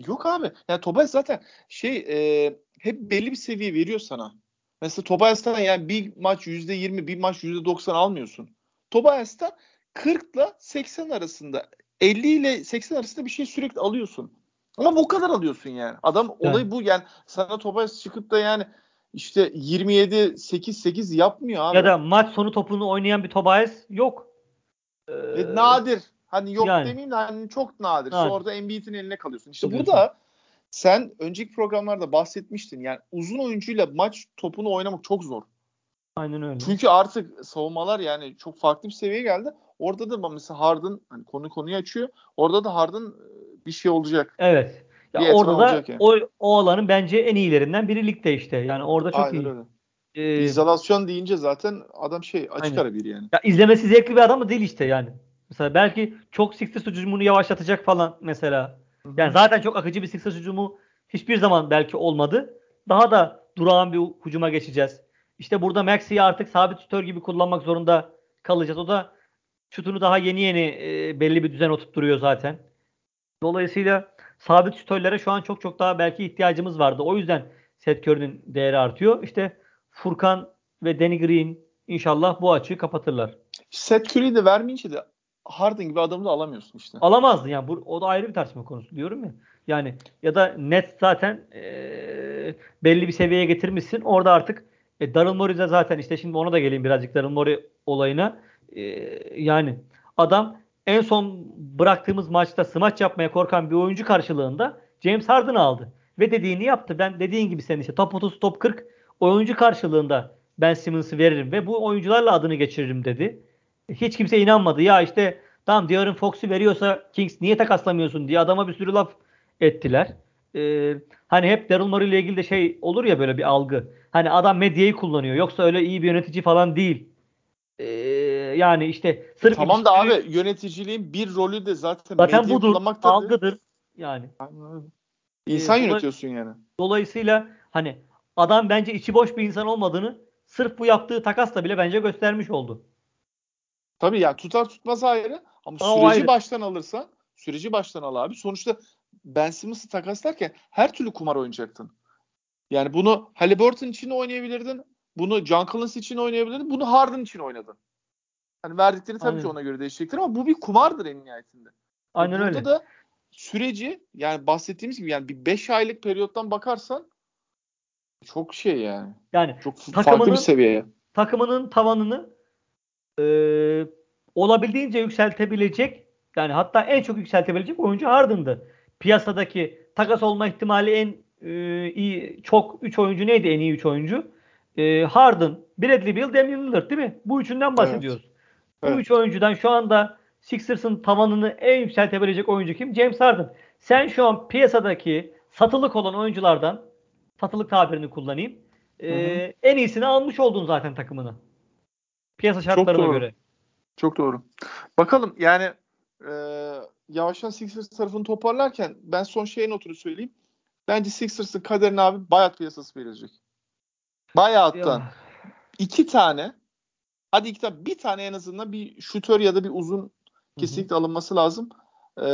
Yok abi. Yani Tobias zaten şey e, hep belli bir seviye veriyor sana. Mesela Tobias'tan yani bir maç %20 bir maç %90 almıyorsun. Tobias'tan 40 ile 80 arasında 50 ile 80 arasında bir şey sürekli alıyorsun. Ama bu kadar alıyorsun yani. Adam Yani. olayı bu yani sana Tobias çıkıp da yani işte 27 8 8 yapmıyor abi. Ya da maç sonu topunu oynayan bir Tobias yok. Ee, E, nadir. Hani yok yani. demeyeyim de hani çok nadir. Nadir. Sonra da Embiid'in eline kalıyorsun. İşte burada sen önceki programlarda bahsetmiştin. Yani uzun oyuncuyla maç topunu oynamak çok zor. Aynen öyle. Çünkü artık savunmalar yani çok farklı bir seviyeye geldi. Orada da mesela Harden hani konu konuyu açıyor. Orada da Harden e, bir şey olacak. Evet. Ya Bir orada da yani. o, o alanın bence en iyilerinden biri ligde işte. Yani orada çok Aynen iyi. öyle. Ee, İzolasyon deyince zaten adam şey açık Aynen. ara bir yani. ya izlemesi zevkli bir adam mı değil işte yani. Mesela belki çok Sixers hücumunu yavaşlatacak falan mesela. Yani zaten çok akıcı bir Sixers hücumu hiçbir zaman belki olmadı. Daha da durağan bir hücuma geçeceğiz. İşte burada Maxi'yi artık sabit şutör gibi kullanmak zorunda kalacağız. O da şutunu daha yeni yeni e, belli bir düzen oturtturuyor zaten. Dolayısıyla sabit şutörlere şu an çok çok daha belki ihtiyacımız vardı. O yüzden Seth Curry'nin değeri artıyor. İşte Furkan ve Danny Green inşallah bu açığı kapatırlar. Seth Curry'i de vermeyince de Harden gibi adamı da alamıyorsun işte. Alamazdın yani. Bu, o da ayrı bir tartışma konusu diyorum ya. Yani ya da net zaten e, belli bir seviyeye getirmişsin. Orada artık e, Daryl Morey zaten işte şimdi ona da geleyim birazcık Daryl Morey olayına. E, yani adam en son bıraktığımız maçta smaç yapmaya korkan bir oyuncu karşılığında James Harden aldı. Ve dediğini yaptı. Ben dediğin gibi senin işte top 30 top 40 oyuncu karşılığında Ben Simmons'ı veririm ve bu oyuncularla adını geçiririm dedi. Hiç kimse inanmadı. Ya işte tamam De'Aaron Fox'u veriyorsa Kings niye takaslamıyorsun diye adama bir sürü laf ettiler. Ee, hani hep Daryl Morey ile ilgili de şey olur ya böyle bir algı. Hani adam medyayı kullanıyor. Yoksa öyle iyi bir yönetici falan değil. Ee, yani işte sırf Tamam da abi yöneticiliğin bir rolü de zaten, zaten budur, algıdır. Yani. İnsan ee, yönetiyorsun yani. Dolayısıyla hani adam bence içi boş bir insan olmadığını sırf bu yaptığı takasla bile bence göstermiş oldu. Tabii ya tutar tutmaz ayrı ama Aa, süreci ayrı. baştan alırsan süreci baştan al abi. Sonuçta Ben Simmons'ı takaslarken her türlü kumar oynayacaktın. Yani bunu Halliburton için oynayabilirdin. Bunu John Collins için oynayabilirdin. Bunu Harden için oynadın. Hani verdikleri tabii Aynen. ki ona göre değişecektir ama bu bir kumardır en nihayetinde. Aynen Burada öyle. da süreci yani bahsettiğimiz gibi yani bir 5 aylık periyottan bakarsan çok şey yani. Yani çok farklı bir seviyeye. Takımının tavanını e, olabildiğince yükseltebilecek yani hatta en çok yükseltebilecek oyuncu Harden'dı. Piyasadaki takas olma ihtimali en e, iyi çok 3 oyuncu neydi en iyi 3 oyuncu? E, Harden, Bradley Beal, Damian Lillard değil mi? Bu üçünden bahsediyoruz. Evet. Bu evet. üç oyuncudan şu anda Sixers'ın tavanını en yükseltebilecek oyuncu kim? James Harden. Sen şu an piyasadaki satılık olan oyunculardan satılık tabirini kullanayım. E, en iyisini almış oldun zaten takımını. Piyasa şartlarına göre. Çok doğru. Bakalım yani e, yavaştan Sixers tarafını toparlarken ben son şeyin notunu söyleyeyim. Bence Sixers'ın kaderine abi bayat piyasası verilecek. Bayattan iki tane hadi iki tane bir tane en azından bir şutör ya da bir uzun kesinlikle Hı-hı. alınması lazım. Ee,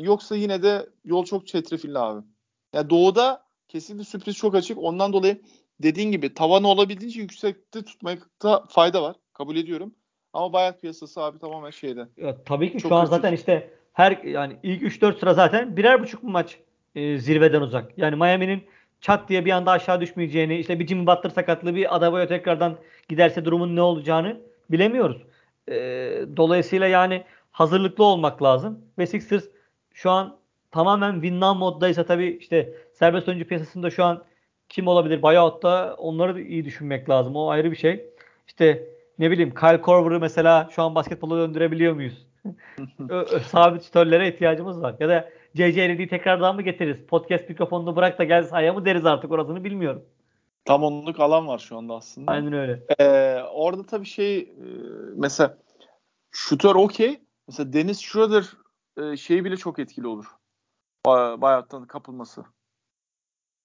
yoksa yine de yol çok çetrefilli abi. Yani doğuda kesinlikle sürpriz çok açık. Ondan dolayı dediğin gibi tavanı olabildiğince yüksekte tutmakta fayda var. Kabul ediyorum. Ama bayat piyasası abi tamamen şeyde. Ya, tabii ki çok şu an zaten işte her yani ilk 3-4 sıra zaten birer buçuk maç e, zirveden uzak. Yani Miami'nin çat diye bir anda aşağı düşmeyeceğini, işte bir Jimmy Butler sakatlığı bir Adebayo tekrardan giderse durumun ne olacağını bilemiyoruz. E, dolayısıyla yani hazırlıklı olmak lazım. Ve Sixers şu an tamamen win now moddaysa tabii işte serbest oyuncu piyasasında şu an kim olabilir buyout'ta onları da iyi düşünmek lazım. O ayrı bir şey. İşte ne bileyim Kyle Korver'ı mesela şu an basketbola döndürebiliyor muyuz? Sabit şütörlere ihtiyacımız var. Ya da CC Reddy'yi tekrardan mı getiririz? Podcast mikrofonunu bırak da gel sahaya mı deriz artık orasını bilmiyorum. Tam onluk alan var şu anda aslında. Aynen öyle. Ee, orada tabii şey e, mesela şutör okey. Mesela Dennis Schroeder e, şeyi bile çok etkili olur. Bayattan kapılması.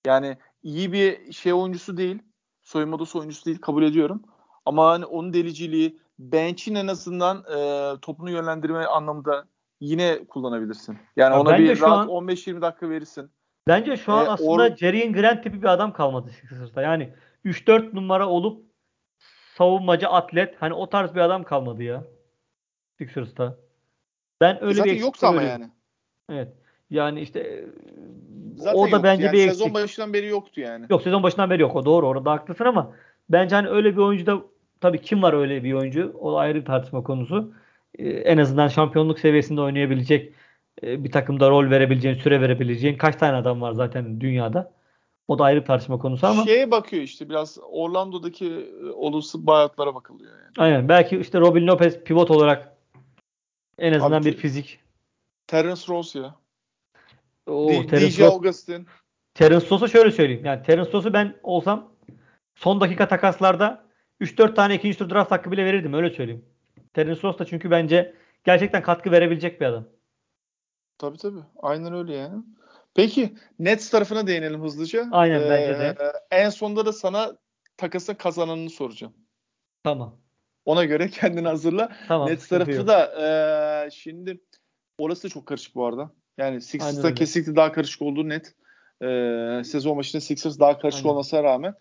Yani iyi bir şey oyuncusu değil. Soyunma odası oyuncusu değil kabul ediyorum. Ama hani onun deliciliği bench'in en azından e, topunu yönlendirme anlamında yine kullanabilirsin. Yani ya ona bir rahat 15-20 dakika verirsin. Bence şu an ee, aslında or- Jerry Grant tipi bir adam kalmadı Sixers'ta. Yani 3-4 numara olup savunmacı atlet hani o tarz bir adam kalmadı ya. Sixers'ta. Ben öyle Zaten bir yoktu ama yani. Evet. Yani işte Zaten o da bence yani bir eksik. Sezon başından beri yoktu yani. Yok sezon başından beri yok. O doğru. Orada haklısın ama bence hani öyle bir oyuncu da tabii kim var öyle bir oyuncu? O ayrı bir tartışma konusu. Ee, en azından şampiyonluk seviyesinde oynayabilecek e, bir takımda rol verebileceğin, süre verebileceğin kaç tane adam var zaten dünyada. O da ayrı bir tartışma konusu ama. Şeye bakıyor işte biraz Orlando'daki e, olası bayatlara bakılıyor yani. Aynen. Belki işte Robin Lopez pivot olarak en azından Abi, bir fizik. Terence Ross ya. Oo, D- Terence DJ Ross. Augustin. Terence Ross'u şöyle söyleyeyim. Yani Terence Ross'u ben olsam son dakika takaslarda 3-4 tane ikinci tur draft hakkı bile verirdim. Öyle söyleyeyim. Terence Ross da çünkü bence gerçekten katkı verebilecek bir adam. Tabii tabii. Aynen öyle yani. Peki Nets tarafına değinelim hızlıca. Aynen ee, bence de. En sonunda da sana takasın kazananını soracağım. Tamam. Ona göre kendini hazırla. Tamam, Nets tarafı yok. da e, şimdi orası da çok karışık bu arada. Yani Sixers'ta kesinlikle daha karışık olduğu net. E, sezon başında Sixers daha karışık Aynen. olmasına rağmen.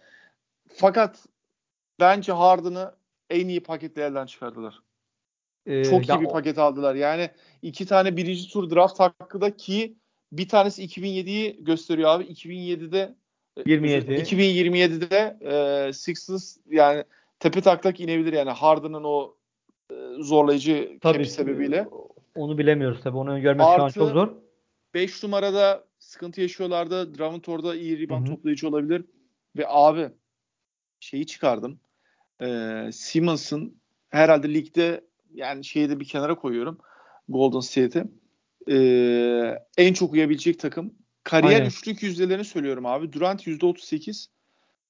Fakat bence Harden'ı en iyi paketle elden çıkardılar. Ee, Çok iyi bir o... paket aldılar. Yani iki tane birinci tur draft hakkı da ki Bir tanesi 2007'yi gösteriyor abi. 2007'de 27. 2027'de e, Sixers yani tepe taklak inebilir yani Harden'ın o e, zorlayıcı Tabii, sebebiyle. Onu bilemiyoruz tabii. Onu öngörmek şu an Artı- çok zor. 5 numarada sıkıntı yaşıyorlardı. Drummond orada iyi rebound Hı hı. toplayıcı olabilir. Ve abi şeyi çıkardım. Ee, Simmons'ın herhalde ligde yani şeyi de bir kenara koyuyorum. Golden State'i. Ee, en çok uyabilecek takım. Kariyer Aynen. üçlük yüzdelerini söylüyorum abi. Durant %38.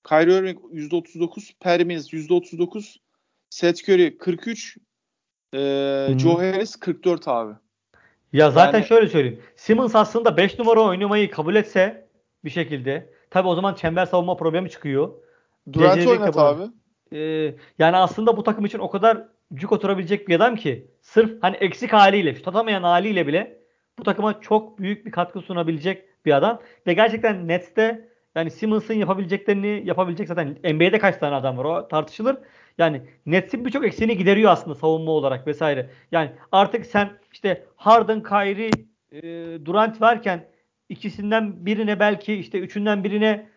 Kyrie Irving %39. Permins %39. Seth Curry 43. Ee, hı. Joe Harris 44 abi. Ya zaten Yani- şöyle söyleyeyim. Simmons aslında 5 numara oynamayı kabul etse bir şekilde tabii o zaman çember savunma problemi çıkıyor. Gecelik oynat abi. Ee, yani aslında bu takım için o kadar cuk oturabilecek bir adam ki sırf hani eksik haliyle, şut atamayan haliyle bile bu takıma çok büyük bir katkı sunabilecek bir adam. Ve gerçekten Nets'te yani Simmons'ın yapabileceklerini yapabilecek zaten NBA'de kaç tane adam var o tartışılır. Yani Nets'in birçok eksiğini gideriyor aslında savunma olarak vesaire. Yani artık sen işte Harden, Kyrie, e, Durant varken ikisinden birine belki işte üçünden birine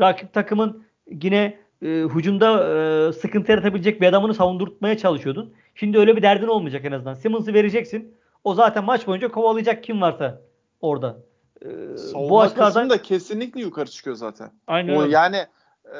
rakip takımın yine e, hücumda e, sıkıntı yaratabilecek bir adamını savundurtmaya çalışıyordun. Şimdi öyle bir derdin olmayacak en azından. Simmons'ı vereceksin. O zaten maç boyunca kovalayacak kim varsa orada. E, bu açılardan da kesinlikle yukarı çıkıyor zaten. aynen O öyle. yani e,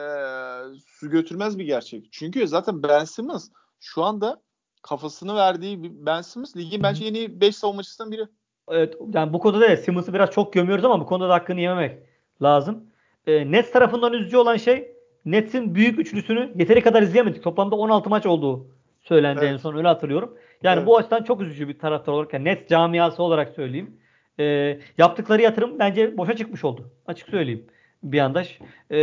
su götürmez bir gerçek. Çünkü zaten Ben Simmons şu anda kafasını verdiği bir Ben Simmons ligin bence en iyi 5 savunmacısından biri. Evet, yani bu konuda da Simmons'ı biraz çok gömüyoruz ama bu konuda da hakkını yememek lazım. E, Nets tarafından üzücü olan şey Nets'in büyük üçlüsünü yeteri kadar izleyemedik. Toplamda 16 maç olduğu söylendi Evet. en son öyle hatırlıyorum. Yani Evet. bu açıdan çok üzücü bir taraftar olarak. Yani Nets camiası olarak söyleyeyim. E, yaptıkları yatırım bence boşa çıkmış oldu. Açık söyleyeyim bir yandaş. E,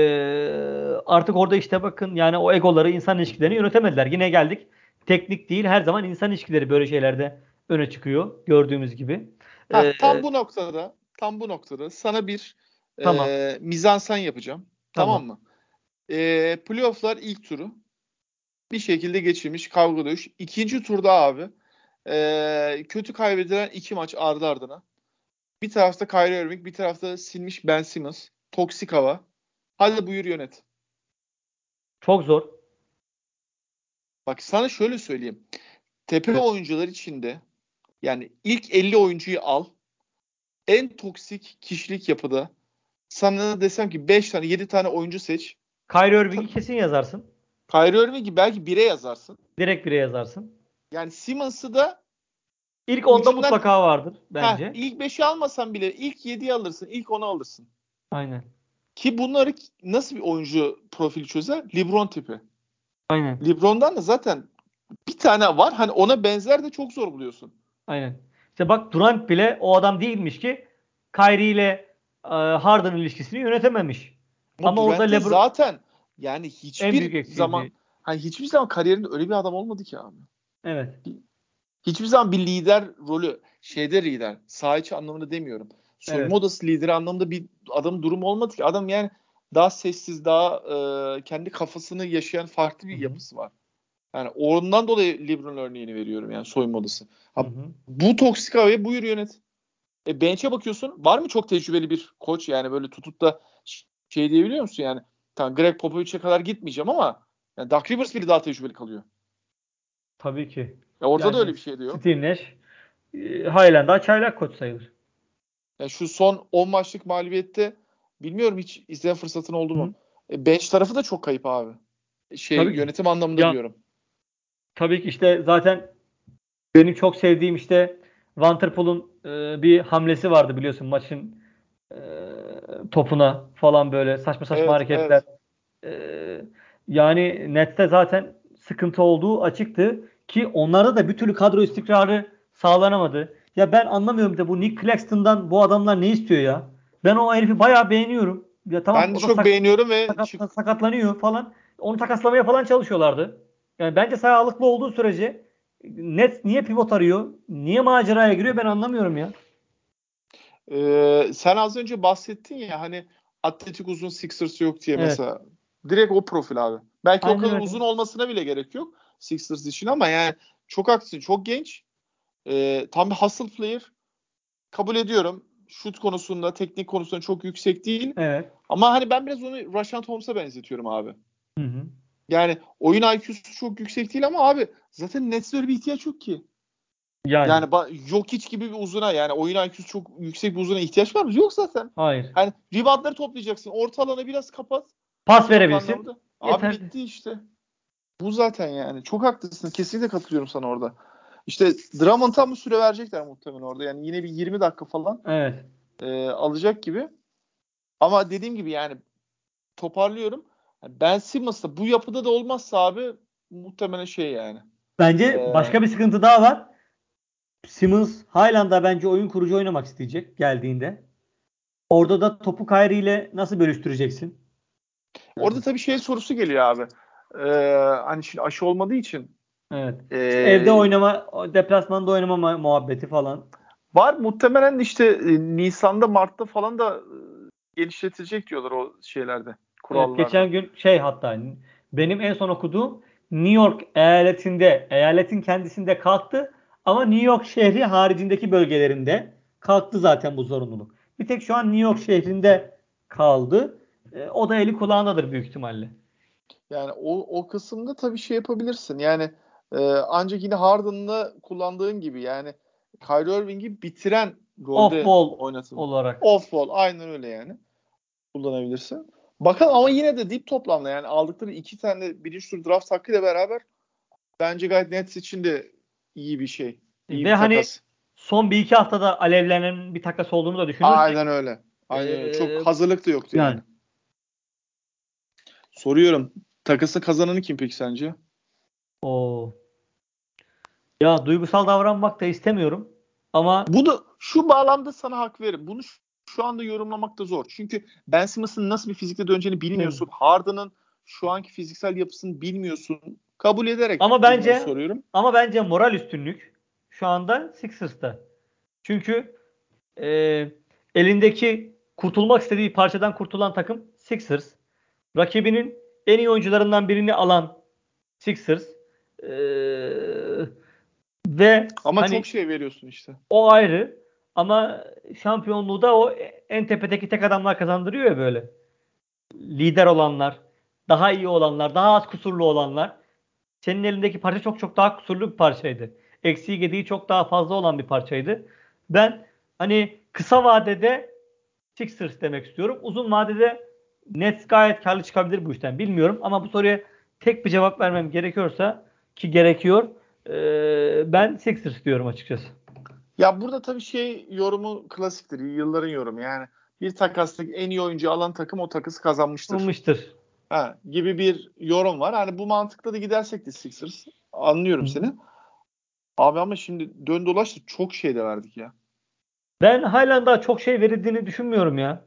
artık orada işte bakın yani o egoları, insan ilişkilerini yönetemediler. Yine geldik. Teknik değil her zaman insan ilişkileri böyle şeylerde öne çıkıyor gördüğümüz gibi. Ha, E, tam bu noktada tam bu noktada sana bir Tamam. e, mizansen yapacağım. Tamam, Tamam. mı? E, playoff'lar ilk turu bir şekilde geçirmiş kavga dövüş. İkinci turda abi e, kötü kaybedilen iki maç ardı ardına. Bir tarafta Kyrie Irving, bir tarafta silmiş Ben Simmons. Toksik hava. Hadi buyur yönet. Çok zor. Bak sana şöyle söyleyeyim. Tepe oyuncular içinde yani ilk 50 oyuncuyu al. En toksik kişilik yapıda sana desem ki 5 tane 7 tane oyuncu seç. Kyrie Irving'i kesin yazarsın. Kyrie Irving'i belki 1'e yazarsın. Direkt bire yazarsın. Yani Simmons'ı da İlk onda Ucundan- mutlaka vardır heh, bence. ilk 5'i almasan bile ilk 7'yi alırsın. ilk 10'u alırsın. Aynen. Ki bunları nasıl bir oyuncu profili çözer? LeBron tipi. Aynen. LeBron'dan da zaten bir tane var. Hani ona benzer de çok zor buluyorsun. Aynen. İşte bak Durant bile o adam değilmiş ki Kyrie ile e, Harden ilişkisini yönetememiş. Ama orada Durant'in LeBron- zaten yani hiçbir zaman hani hiçbir zaman kariyerinde öyle bir adam olmadı ki abi. Evet. Hiçbir zaman bir lider rolü şeyde lider. Saha içi anlamında demiyorum. Soyunma Evet. odası lideri anlamında bir adam durumu olmadı ki. Adam yani daha sessiz, daha e, kendi kafasını yaşayan farklı bir Hı hı. yapısı var. Yani ondan dolayı LeBron örneğini veriyorum yani soyunma odası. Ha, bu toksik havayı buyur yönet. E bench'e bakıyorsun. Var mı çok tecrübeli bir koç yani böyle tutup da şey diyebiliyor musun yani? Tamam Greg Popovich'e kadar gitmeyeceğim ama yani Doug Rivers bile daha tecrübeli kalıyor. Tabii ki. Ya orada Yani da öyle bir şey diyor. Steve Nash e, daha çaylak koç sayılır. Ya şu son 10 maçlık mağlubiyette bilmiyorum hiç izleme fırsatın oldu mu? E, bench tarafı da çok kayıp abi. Şey Tabii ki. yönetim anlamında Ya- diyorum. Tabii ki işte zaten benim çok sevdiğim işte Van der Poel'un e, bir hamlesi vardı biliyorsun maçın e, topuna falan böyle saçma saçma Evet, hareketler. E, yani Nets'te zaten sıkıntı olduğu açıktı ki onlarda da bir türlü kadro istikrarı sağlanamadı. Ya ben anlamıyorum da bu Nick Claxton'dan bu adamlar ne istiyor ya? Ben o herifi bayağı beğeniyorum. Ya tamam ben de çok sak- beğeniyorum ve sakat- sakatlanıyor falan. Onu takaslamaya falan çalışıyorlardı. Yani bence sağlıklı olduğu sürece Nets niye pivot arıyor? Niye maceraya giriyor ben anlamıyorum ya. E, sen az önce bahsettin ya hani atletik uzun Sixers yok diye Evet. mesela. Direkt o profil abi. Belki Aynen o kadar öyle. uzun olmasına bile gerek yok Sixers için ama yani çok haklısın. Çok genç. E, tam bir hustle player. Kabul ediyorum. şut konusunda, teknik konusunda çok yüksek değil. Evet. Ama hani ben biraz onu Rashad Holmes'a benzetiyorum abi. Hı hı. Yani oyun IQ'su çok yüksek değil ama abi zaten Nets'e öyle bir ihtiyaç yok ki. Yani, Yani ba- Jokic gibi bir uzuna yani oyun IQ'su çok yüksek bir uzuna ihtiyaç var mı? Yok zaten. hayır. Hani reboundları toplayacaksın. Orta alanı biraz kapat. Pas verebilsin. Abi bitti işte. Bu zaten yani. Çok haklısın. Kesinlikle katılıyorum sana orada. İşte Drummond'a mı süre verecekler muhtemelen orada. Yani yine bir 20 dakika falan Evet. e, alacak gibi. Ama dediğim gibi yani toparlıyorum. Ben Simmons'ta bu yapıda da olmazsa abi muhtemelen şey yani. Bence Ee, başka bir sıkıntı daha var. Simmons halen daha bence oyun kurucu oynamak isteyecek geldiğinde. Orada da topu Kyrie ile nasıl bölüştüreceksin? Orada tabii şey sorusu geliyor abi. Ee, hani şimdi aşı olmadığı için Evet. ee, Evde oynama, deplasmanda oynama mu- muhabbeti falan. var. Muhtemelen işte e, Nisan'da Mart'ta falan da e, genişletilecek diyorlar o şeylerde. Kurallarda. Evet, geçen gün şey hatta benim en son okuduğum New York eyaletinde, eyaletin kendisinde kalktı ama New York şehri haricindeki bölgelerinde kalktı zaten bu zorunluluk. Bir tek şu an New York şehrinde kaldı. E, o da eli kulağındadır büyük ihtimalle. Yani o, o kısımda tabii şey yapabilirsin. Yani e, ancak yine Harden'la kullandığın gibi yani Kyrie Irving'i bitiren rolde Off-ball oynatın. olarak. Off ball aynen öyle yani. Kullanabilirsin. Bakalım ama yine de dip toplamda yani aldıkları iki tane birinci tur draft hakkıyla beraber bence gayet Nets için de iyi bir şey. İyi Ve bir hani takas. Son bir iki haftada alevlenen bir takas olduğunu da düşünürsek. Aynen öyle. Aynen öyle. Ee, Çok hazırlık da yoktu yani. yani. Soruyorum. Takası kazananı kim peki sence? Oo. Ya duygusal davranmak da istemiyorum. Ama Bu da şu bağlamda sana hak veririm. Bunu şu, şu anda yorumlamak da zor. Çünkü Ben Simmons'ın nasıl bir fizikle döneceğini bilmiyorsun. Harden'ın şu anki fiziksel yapısını bilmiyorsun. Kabul ederek Ama bence- soruyorum. ama bence moral üstünlük şu anda Sixers'ta. Çünkü e, elindeki kurtulmak istediği parçadan kurtulan takım Sixers. Rakibinin en iyi oyuncularından birini alan Sixers. E, ve Ama hani çok şey veriyorsun işte. o ayrı ama şampiyonluğu da o en tepedeki tek adamlar kazandırıyor ya böyle. Lider olanlar, daha iyi olanlar, daha az kusurlu olanlar. Senin elindeki parça çok çok daha kusurlu bir parçaydı. Eksiği gediği çok daha fazla olan bir parçaydı. Ben hani kısa vadede Sixers demek istiyorum. Uzun vadede Nets gayet karlı çıkabilir bu işten. Bilmiyorum ama bu soruya tek bir cevap vermem gerekiyorsa ki gerekiyor. eee, ben Sixers diyorum açıkçası. Ya burada tabii şey yorumu klasiktir. Yılların yorumu yani. Bir takaslık en iyi oyuncu alan takım o takası kazanmıştır. Olmuştur. Ha, gibi bir yorum var. Hani bu mantıkla da gidersek de Sixers. Anlıyorum seni. Abi ama şimdi dön dolaş da çok şey de verdik ya. Ben halen daha çok şey verildiğini düşünmüyorum ya.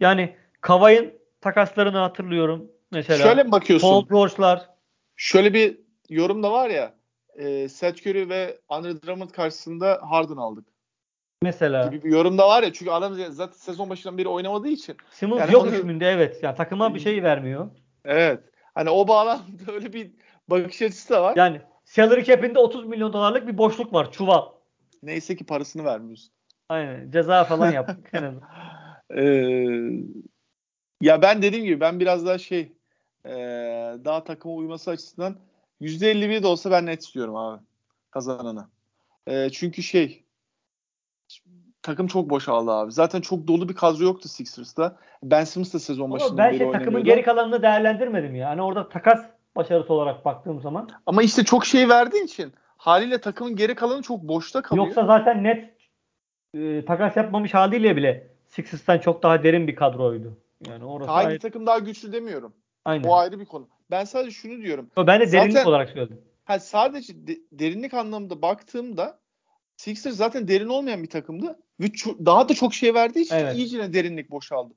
Yani Kavay'ın takaslarını hatırlıyorum mesela. Şöyle mi bakıyorsun? Paul George'lar. Şöyle bir yorum da var ya. E, Seth Curry ve Andre Drummond karşısında Harden aldık. Mesela. Gibi bir yorum da var ya. Çünkü adam zaten sezon başından beri oynamadığı için. Simmons Yani yok onu- hükmünde evet. Yani takıma bir şey vermiyor. Evet. Hani o bağlamda öyle bir bakış açısı da var. Yani salary cap'inde 30 milyon dolarlık bir boşluk var. Çuval. Neyse ki parasını vermiyorsun. Aynen. Ceza falan yaptık. en azından. Ee, ya ben dediğim gibi ben biraz daha şey ee, daha takıma uyması açısından %51 de olsa ben net istiyorum abi kazananı. Ee, çünkü şey takım çok boşaldı abi. Zaten çok dolu bir kadro yoktu Sixers'ta. Ben Simmons da sezon Ama başından ben şey takımın geri kalanını değerlendirmedim ya. Hani orada takas başarısı olarak baktığım zaman. Ama işte çok şey verdiğin için haliyle takımın geri kalanı çok boşta kalıyor. Yoksa zaten net e, takas yapmamış haliyle bile Sixers'tan çok daha derin bir kadroydu. Yani orası Hangi ayrı. takım daha güçlü demiyorum. Aynen. O ayrı bir konu. Ben sadece şunu diyorum. Ben de derinlik Zaten- olarak söyledim. Ha sadece de- derinlik anlamında baktığımda Sixers zaten derin olmayan bir takımdı ve daha da çok şey verdiği için Evet. iyicene derinlik boşaldı.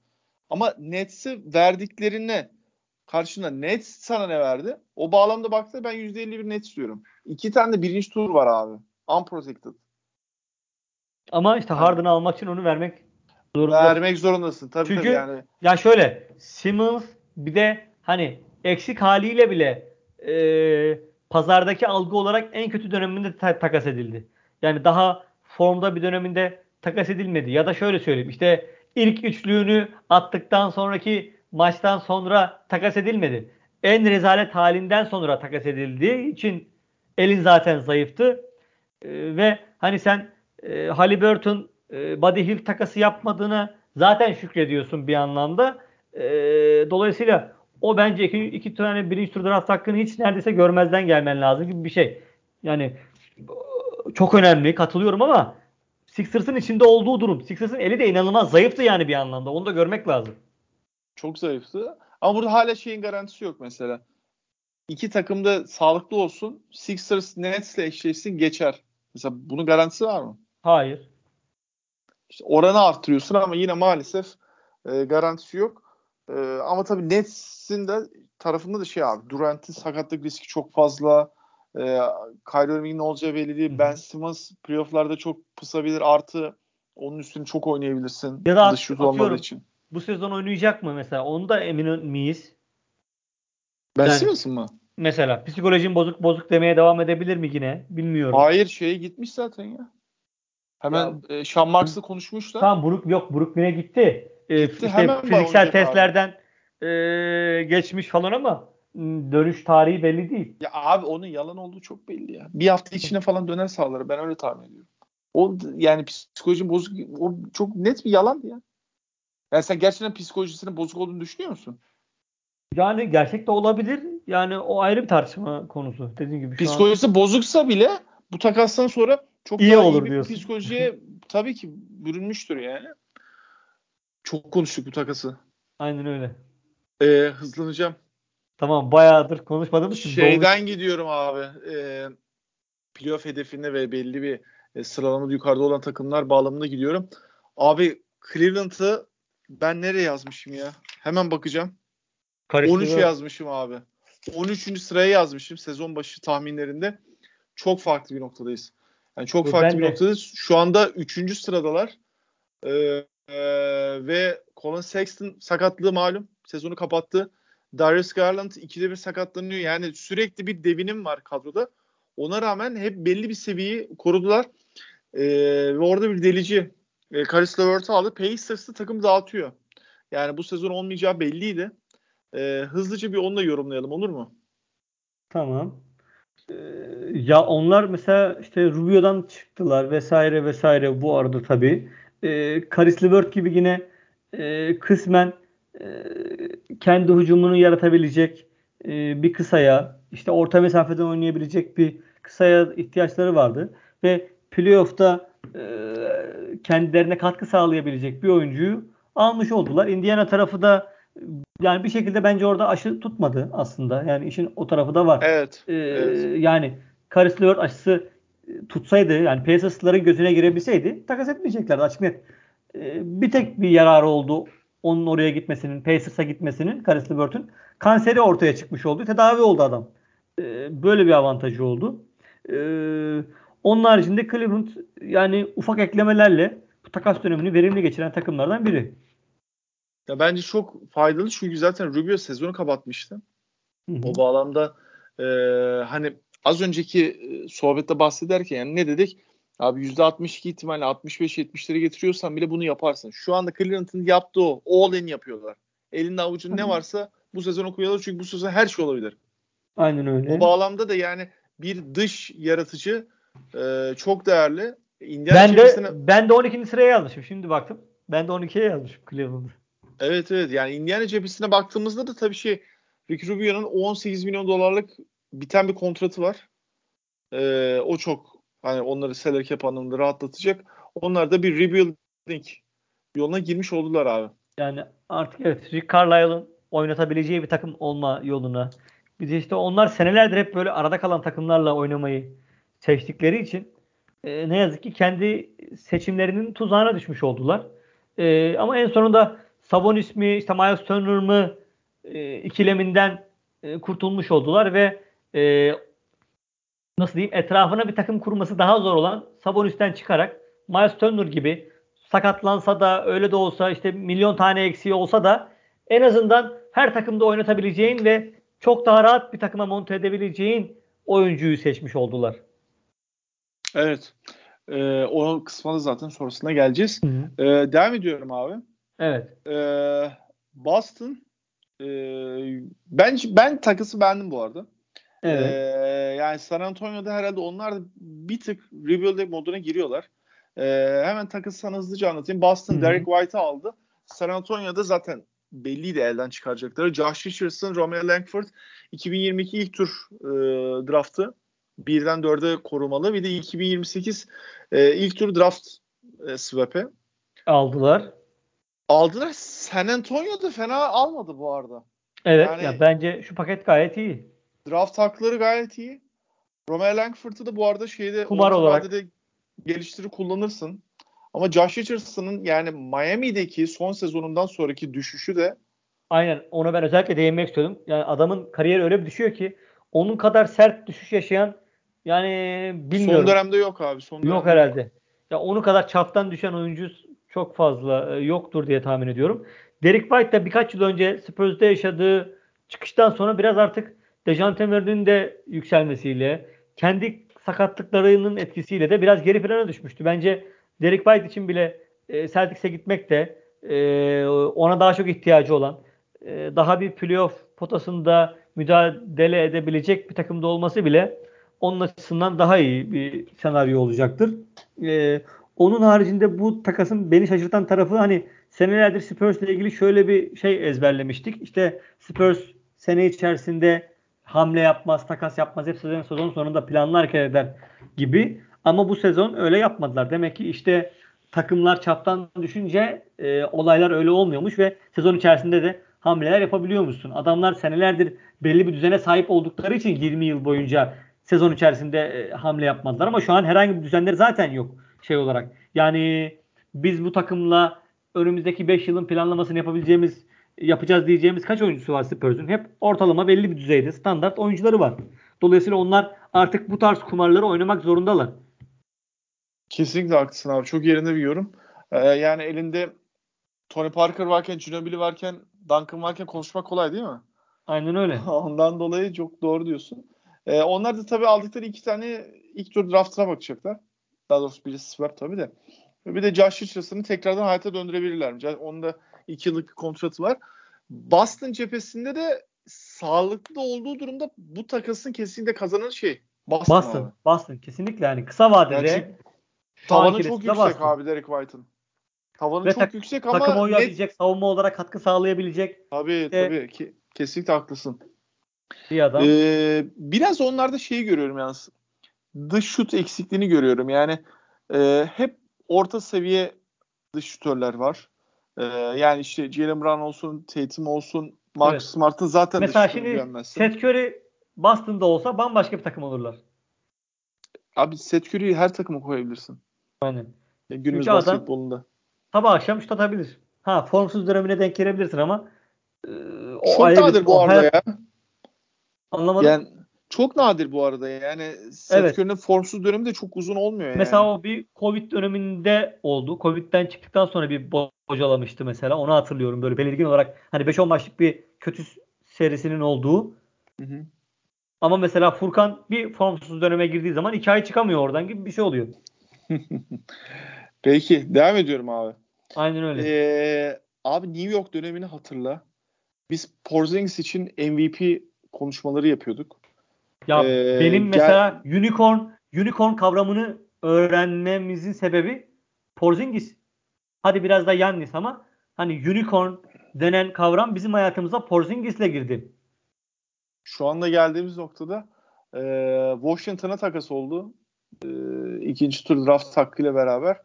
Ama Nets'e verdiklerine karşına Nets sana ne verdi? O bağlamda baktığında ben %51 Nets diyorum. İki tane de birinci tur var abi. Unprotected. Ama işte Harden'ı almak için onu vermek zorunda. Vermek zorundasın. Tabii Çünkü- tabii yani. Ya şöyle Simmons bir de hani eksik haliyle bile e, pazardaki algı olarak en kötü döneminde ta- takas edildi. Yani daha formda bir döneminde takas edilmedi. Ya da şöyle söyleyeyim işte ilk üçlüğünü attıktan sonraki maçtan sonra takas edilmedi. En rezalet halinden sonra takas edildiği için elin zaten zayıftı. Ee, ve hani sen e, Halliburton e, Buddy Hill takası yapmadığına zaten şükrediyorsun bir anlamda. E, dolayısıyla o bence iki, iki tane birinci tur draft hakkını hiç neredeyse görmezden gelmen lazım gibi bir şey. Yani çok önemli katılıyorum ama Sixers'ın içinde olduğu durum. Sixers'ın eli de inanılmaz zayıftı yani bir anlamda. Onu da görmek lazım. Çok zayıftı. Ama burada hala şeyin garantisi yok mesela. İki takım da sağlıklı olsun. Sixers Nets'le eşleşsin geçer. Mesela bunun garantisi var mı? Hayır. İşte oranı arttırıyorsun ama yine maalesef e, garantisi yok. E, ama tabii Nets'in de tarafında da şey abi Durant'in sakatlık riski çok fazla. E, Kyrie Irving'in olacağı belli değil. Hı. Ben Simmons playoff'larda çok pısabilir. Artı onun üstüne çok oynayabilirsin. Ya da at, olmadığı için. Bu sezon oynayacak mı mesela? Onu da emin miyiz? Ben yani, Simmons'ın mı? Mesela psikolojin bozuk bozuk demeye devam edebilir mi yine? Bilmiyorum. Hayır şeye gitmiş zaten ya. Hemen ya, e, Sean Marks'la konuşmuşlar. Tamam Brook yok Brooklyn'e gitti. E, gitti işte hemen fiziksel testlerden e, geçmiş falan ama dönüş tarihi belli değil. Ya abi onun yalan olduğu çok belli ya. Bir hafta içine falan döner sağları. Ben öyle tahmin ediyorum. O yani psikolojinin bozuk o çok net bir yalandı ya. Yani sen gerçekten psikolojisinin bozuk olduğunu düşünüyor musun? Yani gerçek de olabilir. Yani o ayrı bir tartışma konusu. Dediğim gibi. Şu Psikolojisi an... bozuksa bile bu takastan sonra çok iyi daha olur iyi bir diyorsun. psikolojiye tabii ki bürünmüştür yani. Çok konuştuk bu takası. Aynen öyle. Ee, hızlanacağım. Tamam bayağıdır konuşmadığımız için. Şeyden doğru. gidiyorum abi. E, playoff hedefinde ve belli bir e, sıralamada yukarıda olan takımlar bağlamında gidiyorum. Abi Cleveland'ı ben nereye yazmışım ya? Hemen bakacağım. Karıştı 13 yazmışım abi. 13. sıraya yazmışım sezon başı tahminlerinde. Çok farklı bir noktadayız. Yani çok farklı ben bir de. noktadayız. Şu anda 3. sıradalar. Ee, e, ve Colin Sexton sakatlığı malum. Sezonu kapattı. Darius Garland ikide bir sakatlanıyor. Yani sürekli bir devinim var kadroda. Ona rağmen hep belli bir seviyeyi korudular. Ee, ve orada bir delici e, Caris LeVert'ı aldı. Pacers'ı takım dağıtıyor. Yani bu sezon olmayacağı belliydi. Ee, hızlıca bir onu da yorumlayalım olur mu? Tamam. Ee, ya onlar mesela işte Rubio'dan çıktılar vesaire vesaire bu arada tabii. Ee, Caris LeVert gibi yine e, kısmen kendi hücumunu yaratabilecek e, bir kısaya işte orta mesafeden oynayabilecek bir kısaya ihtiyaçları vardı. Ve playoff'ta e, kendilerine katkı sağlayabilecek bir oyuncuyu almış oldular. Indiana tarafı da yani bir şekilde bence orada aşı tutmadı aslında. Yani işin o tarafı da var. Evet. Ee, evet. Yani Caris LeVert aşısı tutsaydı yani Pacers'ların gözüne girebilseydi takas etmeyeceklerdi açık net. Ee, bir tek bir yararı oldu onun oraya gitmesinin, Pacers'a gitmesinin, Caris LeVert'ün kanseri ortaya çıkmış oldu. Tedavi oldu adam. Ee, böyle bir avantajı oldu. Ee, onun haricinde Cleveland yani ufak eklemelerle bu takas dönemini verimli geçiren takımlardan biri. Ya bence çok faydalı çünkü zaten Rubio sezonu kapatmıştı. Hı hı. O bağlamda e, hani az önceki e, sohbette bahsederken yani ne dedik? Abi %62 ihtimalle 65-70'leri getiriyorsan bile bunu yaparsın. Şu anda Cleveland'ın yaptığı o. All in yapıyorlar. Elinde avucun ne varsa bu sezon okuyorlar çünkü bu sezon her şey olabilir. Aynen öyle. O bağlamda da yani bir dış yaratıcı e, çok değerli. Indiana ben de ben de 12. sıraya yazmışım. Şimdi baktım. Ben de 12'ye yazmışım Cleveland'ı. Evet evet yani Indiana cephesine baktığımızda da tabii şey Ricky Rubio'nun 18 milyon dolarlık biten bir kontratı var. Ee, o çok hani onları salary cap anlamında rahatlatacak. Onlar da bir rebuilding yoluna girmiş oldular abi. Yani artık evet Rick Carlisle'ın oynatabileceği bir takım olma yoluna. Bir işte onlar senelerdir hep böyle arada kalan takımlarla oynamayı seçtikleri için e, ne yazık ki kendi seçimlerinin tuzağına düşmüş oldular. E, ama en sonunda Sabonis mi işte Miles Turner mı e, ikileminden e, kurtulmuş oldular ve e, nasıl diyeyim etrafına bir takım kurması daha zor olan Sabonis'ten çıkarak Miles Turner gibi sakatlansa da öyle de olsa işte milyon tane eksiği olsa da en azından her takımda oynatabileceğin ve çok daha rahat bir takıma monte edebileceğin oyuncuyu seçmiş oldular. Evet. E, o kısmına zaten sonrasında geleceğiz. E, devam ediyorum abi. Evet. E, Boston e, ben ben takısı beğendim bu arada. Evet. E, yani San Antonio'da herhalde onlar da bir tık rebuild moduna giriyorlar. E, hemen takısı sana hızlıca anlatayım. Boston Hı-hı. Derek White'ı aldı. San Antonio'da zaten belliydi elden çıkaracakları. Josh Richardson, Romeo Langford 2022 ilk tur e, draftı birden dörde korumalı. Bir de 2028 e, ilk tur draft e, swap'e. Aldılar. Aldılar. San Antonio'da fena almadı bu arada. Evet. Yani- ya bence şu paket gayet iyi. Draft hakları gayet iyi. Romeo Langford'u da bu arada şeyde Kumar olarak. vadede geliştirir kullanırsın. Ama Josh Richardson'ın yani Miami'deki son sezonundan sonraki düşüşü de Aynen. Ona ben özellikle değinmek istiyordum. Yani adamın kariyeri öyle bir düşüyor ki onun kadar sert düşüş yaşayan yani bilmiyorum. son dönemde yok abi. Son Yok dönemde herhalde. Ya onu kadar çaptan düşen oyuncu çok fazla e, yoktur diye tahmin ediyorum. Derek White de birkaç yıl önce Spurs'da yaşadığı çıkıştan sonra biraz artık Dejante Murray'nin de yükselmesiyle kendi sakatlıklarının etkisiyle de biraz geri plana düşmüştü. Bence Derek White için bile e, Celtics'e gitmek de e, ona daha çok ihtiyacı olan e, daha bir playoff potasında mücadele edebilecek bir takımda olması bile onun açısından daha iyi bir senaryo olacaktır. Ee, onun haricinde bu takasın beni şaşırtan tarafı hani senelerdir Spurs ile ilgili şöyle bir şey ezberlemiştik. İşte Spurs sene içerisinde hamle yapmaz, takas yapmaz. Hep sezon, sezon sonunda planlı hareket eder gibi. Ama bu sezon öyle yapmadılar. Demek ki işte takımlar çaptan düşünce e, olaylar öyle olmuyormuş ve sezon içerisinde de hamleler yapabiliyor musun? Adamlar senelerdir belli bir düzene sahip oldukları için 20 yıl boyunca sezon içerisinde e, hamle yapmadılar ama şu an herhangi bir düzenleri zaten yok şey olarak. Yani biz bu takımla önümüzdeki 5 yılın planlamasını yapabileceğimiz yapacağız diyeceğimiz kaç oyuncusu var Spurs'un? Hep ortalama belli bir düzeyde standart oyuncuları var. Dolayısıyla onlar artık bu tarz kumarları oynamak zorundalar. Kesinlikle haklısın abi. Çok yerinde bir yorum. Ee, yani elinde Tony Parker varken, Ginobili varken, Duncan varken konuşmak kolay değil mi? Aynen öyle. Ondan dolayı çok doğru diyorsun. Ee, onlar da tabii aldıkları iki tane ilk tur draftına bakacaklar. Daha doğrusu birisi swap tabii de. Bir de Josh Richardson'ı tekrardan hayata döndürebilirler mi? Onun da iki yıllık bir kontratı var. Boston cephesinde de sağlıklı olduğu durumda bu takasın kesinlikle kazanan şey. Boston. Boston. abi. Boston. Kesinlikle yani kısa vadede Yani Tavanı çok yüksek Boston. abi Derek White'ın. Tavanı Ve çok tak- yüksek ama takıma net uyabilecek, savunma olarak katkı sağlayabilecek Tabii İşte- tabii ki kesinlikle haklısın. bir adam. Ee, biraz onlarda şeyi görüyorum yalnız. Dış şut eksikliğini görüyorum. Yani e, hep orta seviye dış şutörler var. E, yani işte Jalen Brown olsun, Tatum olsun, Marcus Evet. Smart'ın zaten Mesela şimdi. Seth Curry Boston'da olsa bambaşka bir takım olurlar. Abi Seth Curry'i her takıma koyabilirsin. Aynen. Ya günümüz Çünkü basketbolunda. Sabah akşam şut atabilir. Ha formsuz dönemine denk gelebilirsin ama e, o Çok ayrı bir- bu arada ya. Anlamadım. Yani çok nadir bu arada yani. Seth Evet. Curry'nin formsuz dönemi de çok uzun olmuyor yani. Mesela o bir Covid döneminde oldu. Covid'den çıktıktan sonra bir bo- bocalamıştı mesela. Onu hatırlıyorum böyle belirgin olarak. Hani 5-10 maçlık bir kötü serisinin olduğu. Hı hı. Ama mesela Furkan bir formsuz döneme girdiği zaman 2 ay çıkamıyor oradan gibi bir şey oluyor. Peki devam ediyorum abi. Aynen öyle. Ee, abi New York dönemini hatırla. Biz Porzingis için MVP konuşmaları yapıyorduk. Ya Ee, benim gel- mesela unicorn unicorn kavramını öğrenmemizin sebebi Porzingis. Hadi biraz da Yannis ama hani unicorn denen kavram bizim hayatımıza Porzingis'le girdi. Şu anda geldiğimiz noktada e, Washington'a takas oldu. E, ikinci tur draft hakkıyla beraber.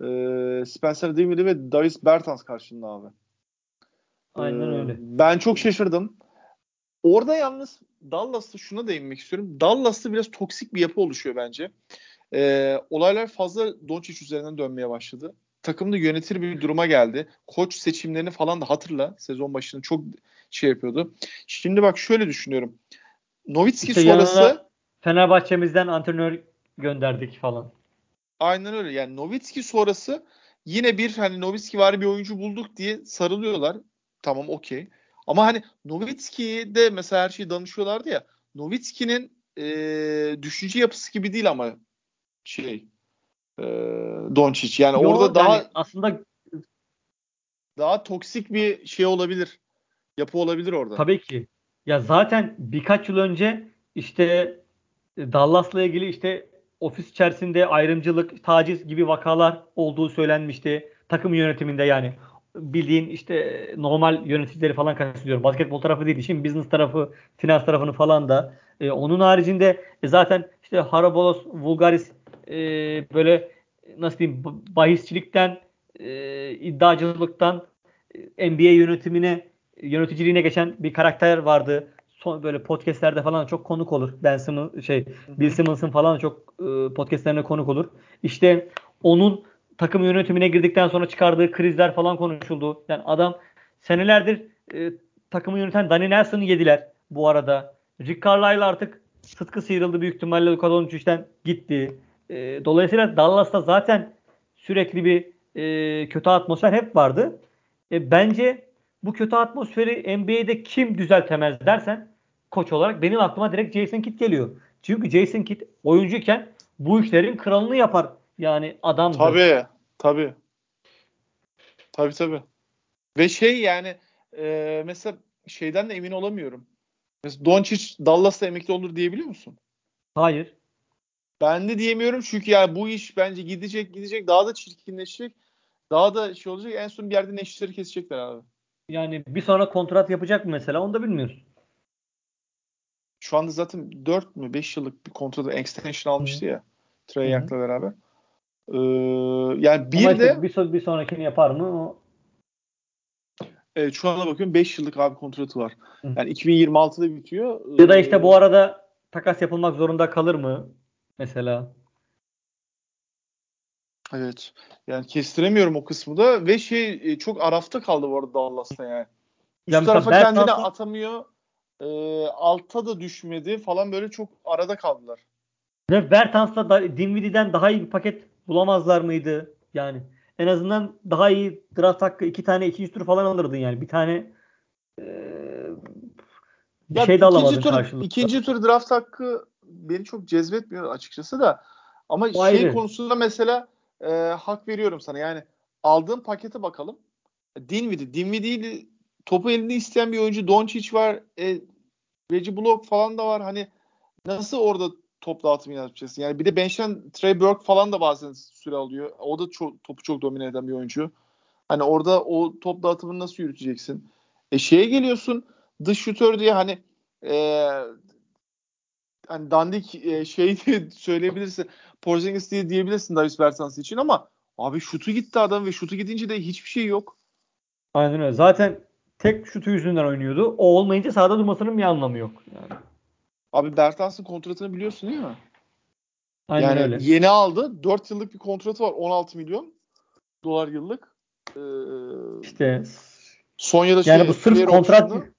E, Spencer Dinwiddie ve Darius Bertans karşında abi. Aynen Ee, öyle. Ben çok şaşırdım. Orada yalnız Dallas'ta şuna değinmek istiyorum. Dallas'ta biraz toksik bir yapı oluşuyor bence. Ee, olaylar fazla Doncic üzerinden dönmeye başladı. Takımda yönetir bir duruma geldi. Koç seçimlerini falan da hatırla. Sezon başında çok şey yapıyordu. Şimdi bak şöyle düşünüyorum. Nowitzki İşte sonrası Fenerbahçe'mizden antrenör gönderdik falan. aynen öyle. Yani Nowitzki sonrası yine bir hani Nowitzki var bir oyuncu bulduk diye sarılıyorlar. Tamam okey. Ama hani Nowitzki'ye de mesela her şeyi danışıyorlardı ya. Nowitzki'nin e, düşünce yapısı gibi değil ama şey e, Doncic. Yani Yo, orada daha yani aslında daha toksik bir şey olabilir. Yapı olabilir orada. tabii ki. Ya zaten birkaç yıl önce işte Dallas'la ilgili işte ofis içerisinde ayrımcılık, taciz gibi vakalar olduğu söylenmişti. Takım yönetiminde yani bildiğin işte normal yöneticileri falan kastediyorum. Basketbol tarafı değil. Şimdi business tarafı, finans tarafını falan da. E, onun haricinde e, zaten işte Harabolos, Vulgaris e, böyle nasıl diyeyim bahisçilikten, e, iddiacılıktan e, NBA yönetimine, yöneticiliğine geçen bir karakter vardı. Son böyle podcastlerde falan çok konuk olur. Ben Simmons, şey Bill Simmons'ın falan çok e, podcastlerine konuk olur. İşte onun takım yönetimine girdikten sonra çıkardığı krizler falan konuşuldu. Yani adam senelerdir e, takımı yöneten Danny Nelson'ı yediler bu arada. Rick Carlisle artık sıtkı sıyrıldı büyük ihtimalle Luka Doncic'ten gitti. E, dolayısıyla Dallas'ta zaten sürekli bir e, kötü atmosfer hep vardı. E, bence bu kötü atmosferi NBA'de kim düzeltemez dersen koç olarak benim aklıma direkt Jason Kidd geliyor. Çünkü Jason Kidd oyuncuyken bu işlerin kralını yapar. Yani adam Tabii. Tabii. Tabii tabii. Ve şey yani e, mesela şeyden de emin olamıyorum. Mesela Doncic Dallas'ta emekli olur diyebiliyor musun? Hayır. Ben de diyemiyorum çünkü yani bu iş bence gidecek gidecek daha da çirkinleşecek. Daha da şey olacak. En son bir yerde neşteri kesecekler abi. Yani bir sonra kontrat yapacak mı mesela onu da bilmiyoruz. Şu anda zaten 4 mü 5 yıllık bir kontratı extension almıştı ya. Trey Young'la beraber. Ee, yani bir Ama de bir, bir sonrakini yapar mı? O... Evet, şu ana bakıyorum 5 yıllık abi kontratı var. Yani 2026'da bitiyor. Ya da işte bu arada takas yapılmak zorunda kalır mı? Mesela. Evet. Yani kestiremiyorum o kısmı da ve şey e, çok arafta kaldı bu arada Dallas'ta yani. Üst Ya tarafa mesela kendini atamıyor. E, alta da düşmedi falan böyle çok arada kaldılar. Ve Bertans'la da Dinwiddie'den daha iyi bir paket bulamazlar mıydı? Yani en azından daha iyi draft hakkı iki tane ikinci tur falan alırdın yani. Bir tane eee, bir Ya şey de alamadın ikinci tur, karşılığında. ikinci tur draft hakkı beni çok cezbetmiyor açıkçası da. Ama O şey ayrı. konusunda mesela e, hak veriyorum sana. Yani aldığın pakete bakalım. Dinwiddie. Dinwiddie'yi topu elinde isteyen bir oyuncu. Doncic var. E, Reggie Block falan da var. Hani nasıl orada top dağıtımı yapacaksın? Yani bir de bench'ten Trey Burke falan da bazen süre alıyor. O da çok, topu çok domine eden bir oyuncu. Hani orada o top dağıtımını nasıl yürüteceksin? E şeye geliyorsun dış şutör diye hani e, hani dandik e, şey diye söyleyebilirsin. Porzingis diye diyebilirsin Davis Bertans için ama abi şutu gitti adam ve şutu gidince de hiçbir şey yok. Aynen öyle. Zaten tek şutu yüzünden oynuyordu. O olmayınca sahada durmasının bir anlamı yok. Yani. Abi Bertans'ın kontratını biliyorsun değil mi? Aynen yani öyle. yeni aldı. 4 yıllık bir kontratı var. 16 milyon dolar yıllık. Ee, İşte son ya da yani şey, bu sırf kontrat option'u-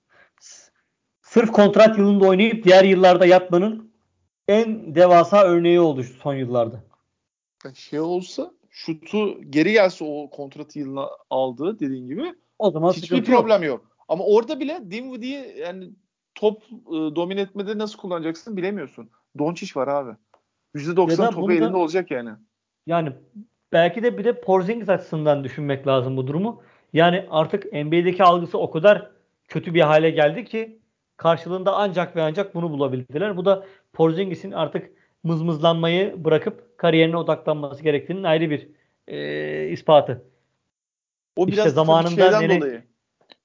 sırf kontrat yılında oynayıp diğer yıllarda yatmanın en devasa örneği oldu şu son yıllarda. şey olsa şutu geri gelse o kontratı yılına aldığı dediğin gibi O zaman hiçbir sıkıntı yok. problem yok. Ama orada bile Dinwiddie'yi yani top e, domine etmede nasıl kullanacaksın bilemiyorsun. Doncic var abi. %90 Ya da topu bunu da- elinde olacak yani. Yani belki de bir de Porzingis açısından düşünmek lazım bu durumu. Yani artık NBA'deki algısı o kadar kötü bir hale geldi ki karşılığında ancak ve ancak bunu bulabildiler. Bu da Porzingis'in artık mızmızlanmayı bırakıp kariyerine odaklanması gerektiğinin ayrı bir e, ispatı. O İşte biraz tabii zamanında şeyden mene- dolayı.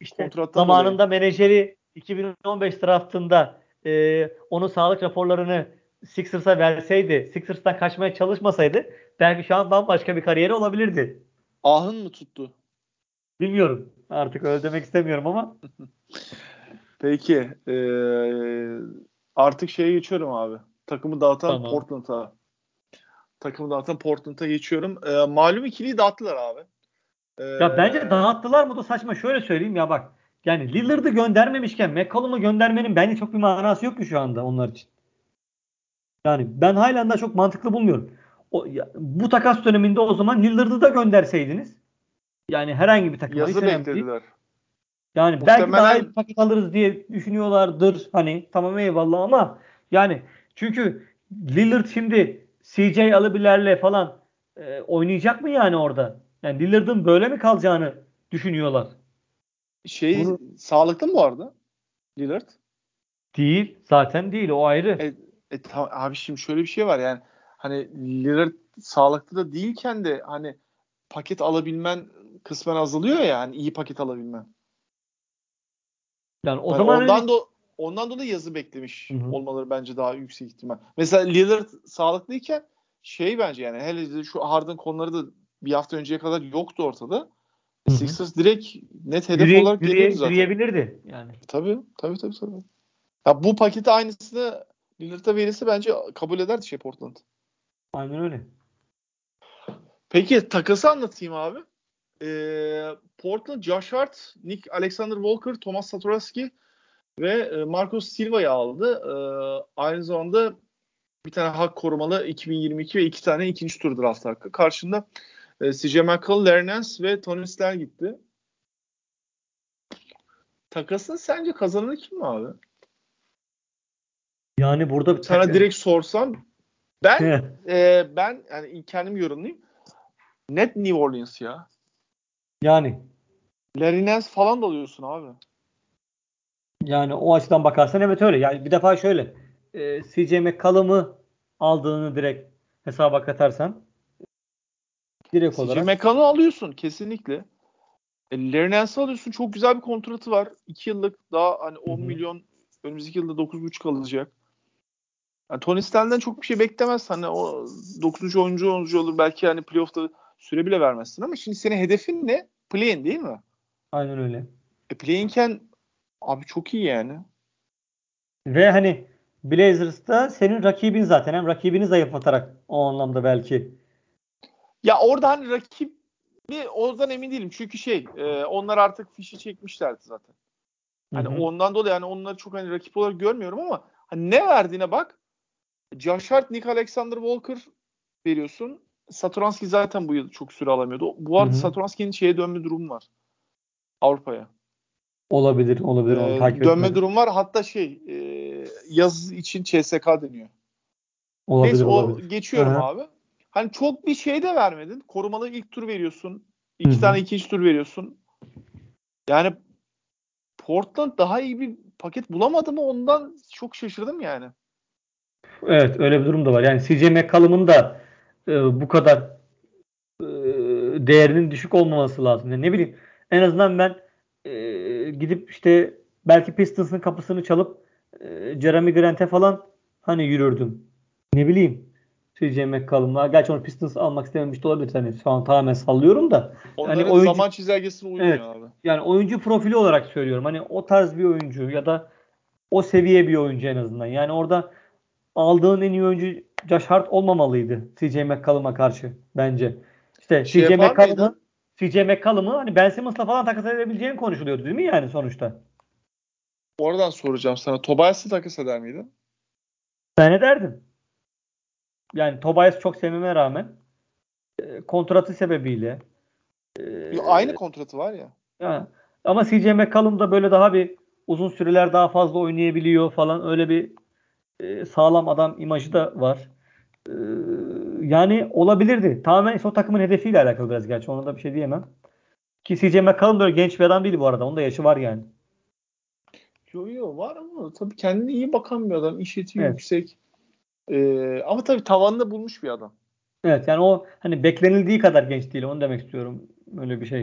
İşte zamanında menajeri 2015 draftında e, onun sağlık raporlarını Sixers'a verseydi, Sixers'tan kaçmaya çalışmasaydı belki şu an bambaşka bir kariyeri olabilirdi. Ahın mı tuttu? Bilmiyorum. Artık öyle demek istemiyorum ama Peki. eee, artık şeye geçiyorum abi. Takımı dağıtan Tamam. Portland'a. Takımı dağıtan Portland'a geçiyorum. Eee, malum ikiliyi dağıttılar abi. Eee, ya bence dağıttılar mı da saçma. Şöyle söyleyeyim ya bak. Yani Lillard'ı göndermemişken McCollum'u göndermenin bence çok bir manası yok ki şu anda onlar için. Yani ben halen daha çok mantıklı bulmuyorum. O, ya, bu takas döneminde o zaman Lillard'ı da gönderseydiniz. Yani herhangi bir takıma hiç yazı beklediler. Yani belki Muhtemelen- daha iyi paket alırız diye düşünüyorlardır. Hani tamam eyvallah ama yani çünkü Lillard şimdi CJ Alıbiler'le falan e, oynayacak mı yani orada? Yani Lillard'ın böyle mi kalacağını düşünüyorlar. Şey Bunu... sağlıklı mı bu arada? Lillard? Değil. Zaten değil. O ayrı. E, e, tamam, abi şimdi şöyle bir şey var yani hani Lillard sağlıklı da değilken de hani paket alabilmen kısmen azalıyor ya yani iyi paket alabilmen. Yani o yani zaman ondan hani... da ondan dolayı yazı beklemiş Hı-hı. olmaları bence daha yüksek ihtimal. Mesela Lillard sağlıklıyken şey bence yani hele şu Harden konuları da bir hafta önceye kadar yoktu ortada. Hı-hı. Sixers direkt net hedef Yürüye, olarak geliyordu zaten. Yürüyebilirdi yani. Tabii tabii tabii tabii. Ya bu paketi aynısını Lillard'a verirse bence kabul ederdi şey Portland. Aynen öyle. Peki takası anlatayım abi. Ee, Portland, Josh Hart, Nick Alexander Walker, Thomas Satoraski ve e, Marcos Silva'yı aldı. Ee, aynı zamanda bir tane hak korumalı 2022 ve iki tane ikinci tur draft hakkı. Karşında e, CJ McCollum, Larry Nance ve Tony Snell gitti. Takasın sence kazananı kim abi? Yani burada bir sana direkt sorsam ben e, ben yani kendim yorumlayayım. Net New Orleans ya. Yani. Larry Nance falan da alıyorsun abi. Yani o açıdan bakarsan evet öyle. Yani bir defa şöyle. E, CJ McCollum'u aldığını direkt hesaba katarsan direkt CJ olarak. McCollum'u alıyorsun kesinlikle. E, Larry Nance'ı alıyorsun. Çok güzel bir kontratı var. 2 yıllık daha hani 10 Hı-hı. milyon önümüzdeki yılda 9.5 alacak. Yani Tony Stan'den çok bir şey beklemez. Hani o 9. oyuncu oyuncu olur. Belki hani playoff'ta süre bile vermezsin ama şimdi senin hedefin ne? Play'in değil mi? Aynen öyle. E play'inken abi çok iyi yani. Ve hani Blazers'ta senin rakibin zaten. Hem rakibini zayıflatarak o anlamda belki. Ya orada hani rakip bir oradan emin değilim. Çünkü şey e, onlar artık fişi çekmişlerdi zaten. Hani Hı-hı. ondan dolayı yani onları çok hani rakip olarak görmüyorum ama hani ne verdiğine bak. Josh Hart, Nick Alexander Walker veriyorsun. Satoranski zaten bu yıl çok süre alamıyordu. Bu arada Satoranski'nin şeye dönme durumu var. Avrupa'ya. Olabilir, olabilir. Ee, takip dönme etmedim. durum var. Hatta şey e, yaz için CSK deniyor. Olabilir, Neyse olabilir. o geçiyorum Hı-hı. abi. Hani çok bir şey de vermedin. Korumalı ilk tur veriyorsun. İki Hı-hı. tane ikinci tur veriyorsun. Yani Portland daha iyi bir paket bulamadı mı ondan çok şaşırdım yani. Evet öyle bir durum da var. Yani CJ McCollum'un da e, bu kadar e, değerinin düşük olmaması lazım. Yani ne bileyim en azından ben e, gidip işte belki Pistons'ın kapısını çalıp e, Jeremy Grant'e falan hani yürürdüm. Ne bileyim CJ McCollum'la. Gerçi onu Pistons almak istememiş de olabilir. Hani şu an tamamen sallıyorum da. Onların hani oyuncu, zaman çizelgesine uymuyor evet, abi. Yani oyuncu profili olarak söylüyorum. Hani o tarz bir oyuncu ya da o seviye bir oyuncu en azından. Yani orada aldığın en iyi oyuncu Josh Hart olmamalıydı CJ McCollum'a karşı bence. İşte şey CJ McCollum'u CJ McCollum'u hani Ben Simmons'la falan takas edebileceğini konuşuluyordu değil mi yani sonuçta? Oradan soracağım sana. Tobias'ı takas eder miydin? Ben ederdim. Yani Tobias çok sevmeme rağmen e, kontratı sebebiyle e, aynı kontratı var ya. ya. Ama CJ McCollum da böyle daha bir uzun süreler daha fazla oynayabiliyor falan öyle bir e, sağlam adam imajı da var. E, yani olabilirdi. Tamamen o takımın hedefiyle alakalı biraz gerçi. Ona da bir şey diyemem. Ki CJ McCollum böyle genç bir adam değil bu arada. Onun da yaşı var yani. Yo yo var ama tabii kendine iyi bakan bir adam. İş eti evet. yüksek. Ee, ama tabii tavanını bulmuş bir adam. Evet yani o hani beklenildiği kadar genç değil. Onu demek istiyorum. Öyle bir şey.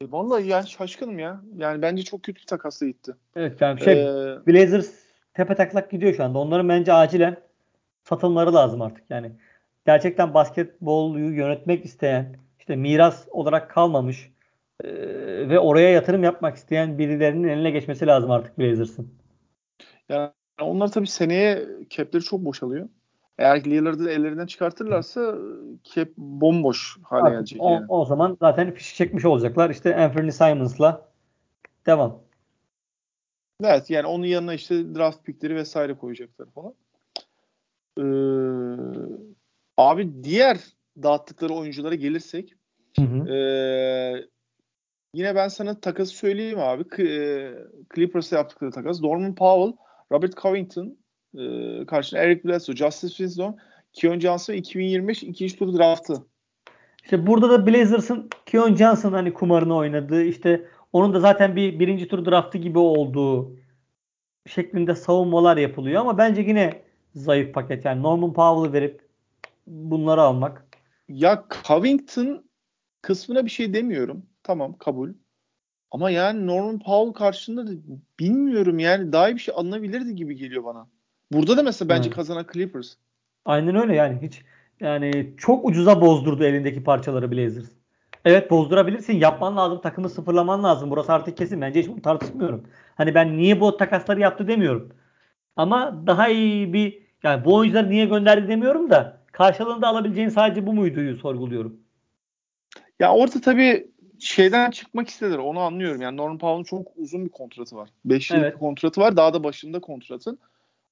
E, vallahi yani şaşkınım ya. Yani bence çok kötü bir takasla gitti. Evet yani şey ee, Blazers tepe taklak gidiyor şu anda. Onların bence acilen satılmaları lazım artık. Yani gerçekten basketbolu yönetmek isteyen, işte miras olarak kalmamış e, ve oraya yatırım yapmak isteyen birilerinin eline geçmesi lazım artık Blazers'ın. Yani onlar tabii seneye cap'leri çok boşalıyor. Eğer Lillard'ı ellerinden çıkartırlarsa cap bomboş hale gelecek. O, yani. o zaman zaten fişi çekmiş olacaklar. İşte Anthony Simons'la devam. Evet yani onun yanına işte draft pickleri vesaire koyacaklar falan. Ee, abi diğer dağıttıkları oyunculara gelirsek hı hı. E, yine ben sana takası söyleyeyim abi. E, Clippers'a yaptıkları takas. Norman Powell, Robert Covington e, karşısında Eric Bledsoe, Justice Winslow, Keon Johnson 2025 ikinci tur draftı. İşte burada da Blazers'ın Keon Johnson hani kumarını oynadığı işte onun da zaten bir birinci tur draftı gibi olduğu şeklinde savunmalar yapılıyor ama bence yine zayıf paket. Yani Norman Powell'ı verip bunları almak. Ya Covington kısmına bir şey demiyorum. Tamam kabul. Ama yani Norman Powell karşısında da bilmiyorum yani daha iyi bir şey alınabilirdi gibi geliyor bana. Burada da mesela bence evet. kazanan Clippers. Aynen öyle yani hiç yani çok ucuza bozdurdu elindeki parçaları Blazers. Evet bozdurabilirsin. Yapman lazım. Takımı sıfırlaman lazım. Burası artık kesin. Bence hiç bunu tartışmıyorum. Hani ben niye bu takasları yaptı demiyorum. Ama daha iyi bir yani bu oyuncuları niye gönderdi demiyorum da karşılığında alabileceğin sadece bu muydu sorguluyorum. Ya orada tabii şeyden çıkmak istediler. Onu anlıyorum. Yani Norman Powell'ın çok uzun bir kontratı var. 5 yıllık Evet. bir kontratı var. Daha da başında kontratın.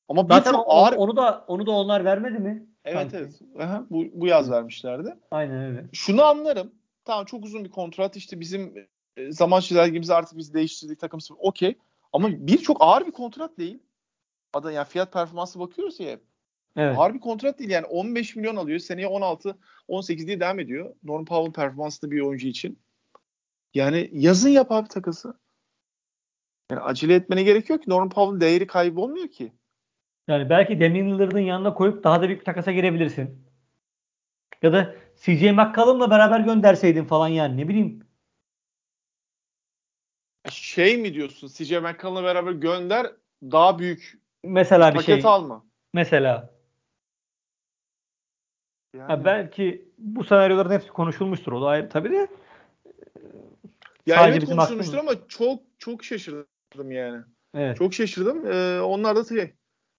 Ama bir Zaten çok ağır. onu da onu da onlar vermedi mi? evet Sanki. evet. Aha, bu, bu yaz vermişlerdi. Aynen öyle. Şunu anlarım. Tamam çok uzun bir kontrat. İşte bizim e, zaman çizelgemizi artık biz değiştirdik takım sıfır. Okey. Ama bir çok ağır bir kontrat değil. Ada yani fiyat performansı bakıyoruz ya hep. Evet. Ağır bir kontrat değil yani 15 milyon alıyor. Seneye 16 18 diye devam ediyor. Norman Powell performanslı bir oyuncu için. Yani yazın yap abi takası. Yani acele etmene gerek yok ki. Norman Powell'ın değeri kaybolmuyor ki. Yani belki Damian Lillard'ın yanına koyup daha da büyük bir takasa girebilirsin. Ya da CJ McCollum'la beraber gönderseydin falan yani ne bileyim. Şey mi diyorsun? CJ McCollum'la beraber gönder daha büyük Mesela bir paket şey. alma. Mesela. Yani, Ha, belki bu senaryoların hepsi konuşulmuştur. O da ayrı tabii de. Ya sadece evet konuşulmuştur ama çok çok şaşırdım yani. Evet. Çok şaşırdım. Ee, onlar da şey.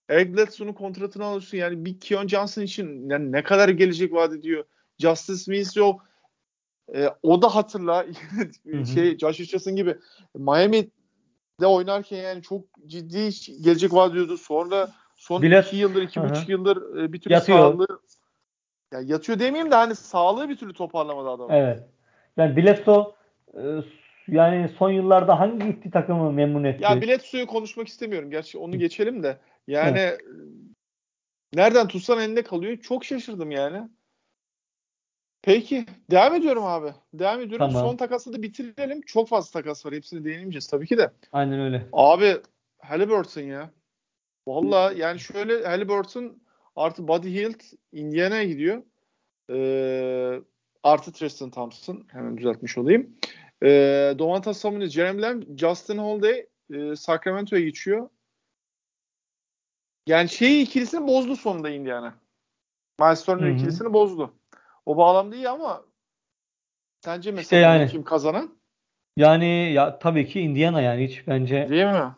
Eric Bledsoe'nun kontratını alıyorsun. Yani bir Keon Johnson için yani ne kadar gelecek vaat ediyor. Justice Smith yok. Ee, o da hatırla şey Josh Richardson gibi Miami'de oynarken yani çok ciddi gelecek vaat ediyordu. Sonra son Bilet- iki yıldır, iki Hı hı. buçuk yıldır e, bir türlü Yatıyor. sağlığı ya yatıyor demeyeyim de hani sağlığı bir türlü toparlamadı adam. Evet. Yani Bledsoe yani son yıllarda hangi gitti takımı memnun etti? Ya bilet suyu konuşmak istemiyorum. Gerçi onu geçelim de. Yani e, nereden tutsan elinde kalıyor. Çok şaşırdım yani. Peki. Devam ediyorum abi. Devam ediyorum. Tamam. Son takası da bitirelim. Çok fazla takas var. Hepsini değinemeyeceğiz tabii ki de. Aynen öyle. Abi Halliburton ya. Valla yani şöyle Halliburton artı Buddy Hield Indiana'ya gidiyor. Ee, artı Tristan Thompson. Hemen düzeltmiş olayım. Ee, Domantas Sabonis, Jeremy Lamb, Justin Holiday e, Sacramento'ya geçiyor. Yani şey ikilisini bozdu sonunda Indiana. Miles Turner ikilisini bozdu. O bağlamda iyi ama sence mesela yani. kim kazanan? Yani ya tabii ki Indiana yani hiç bence Değil mi?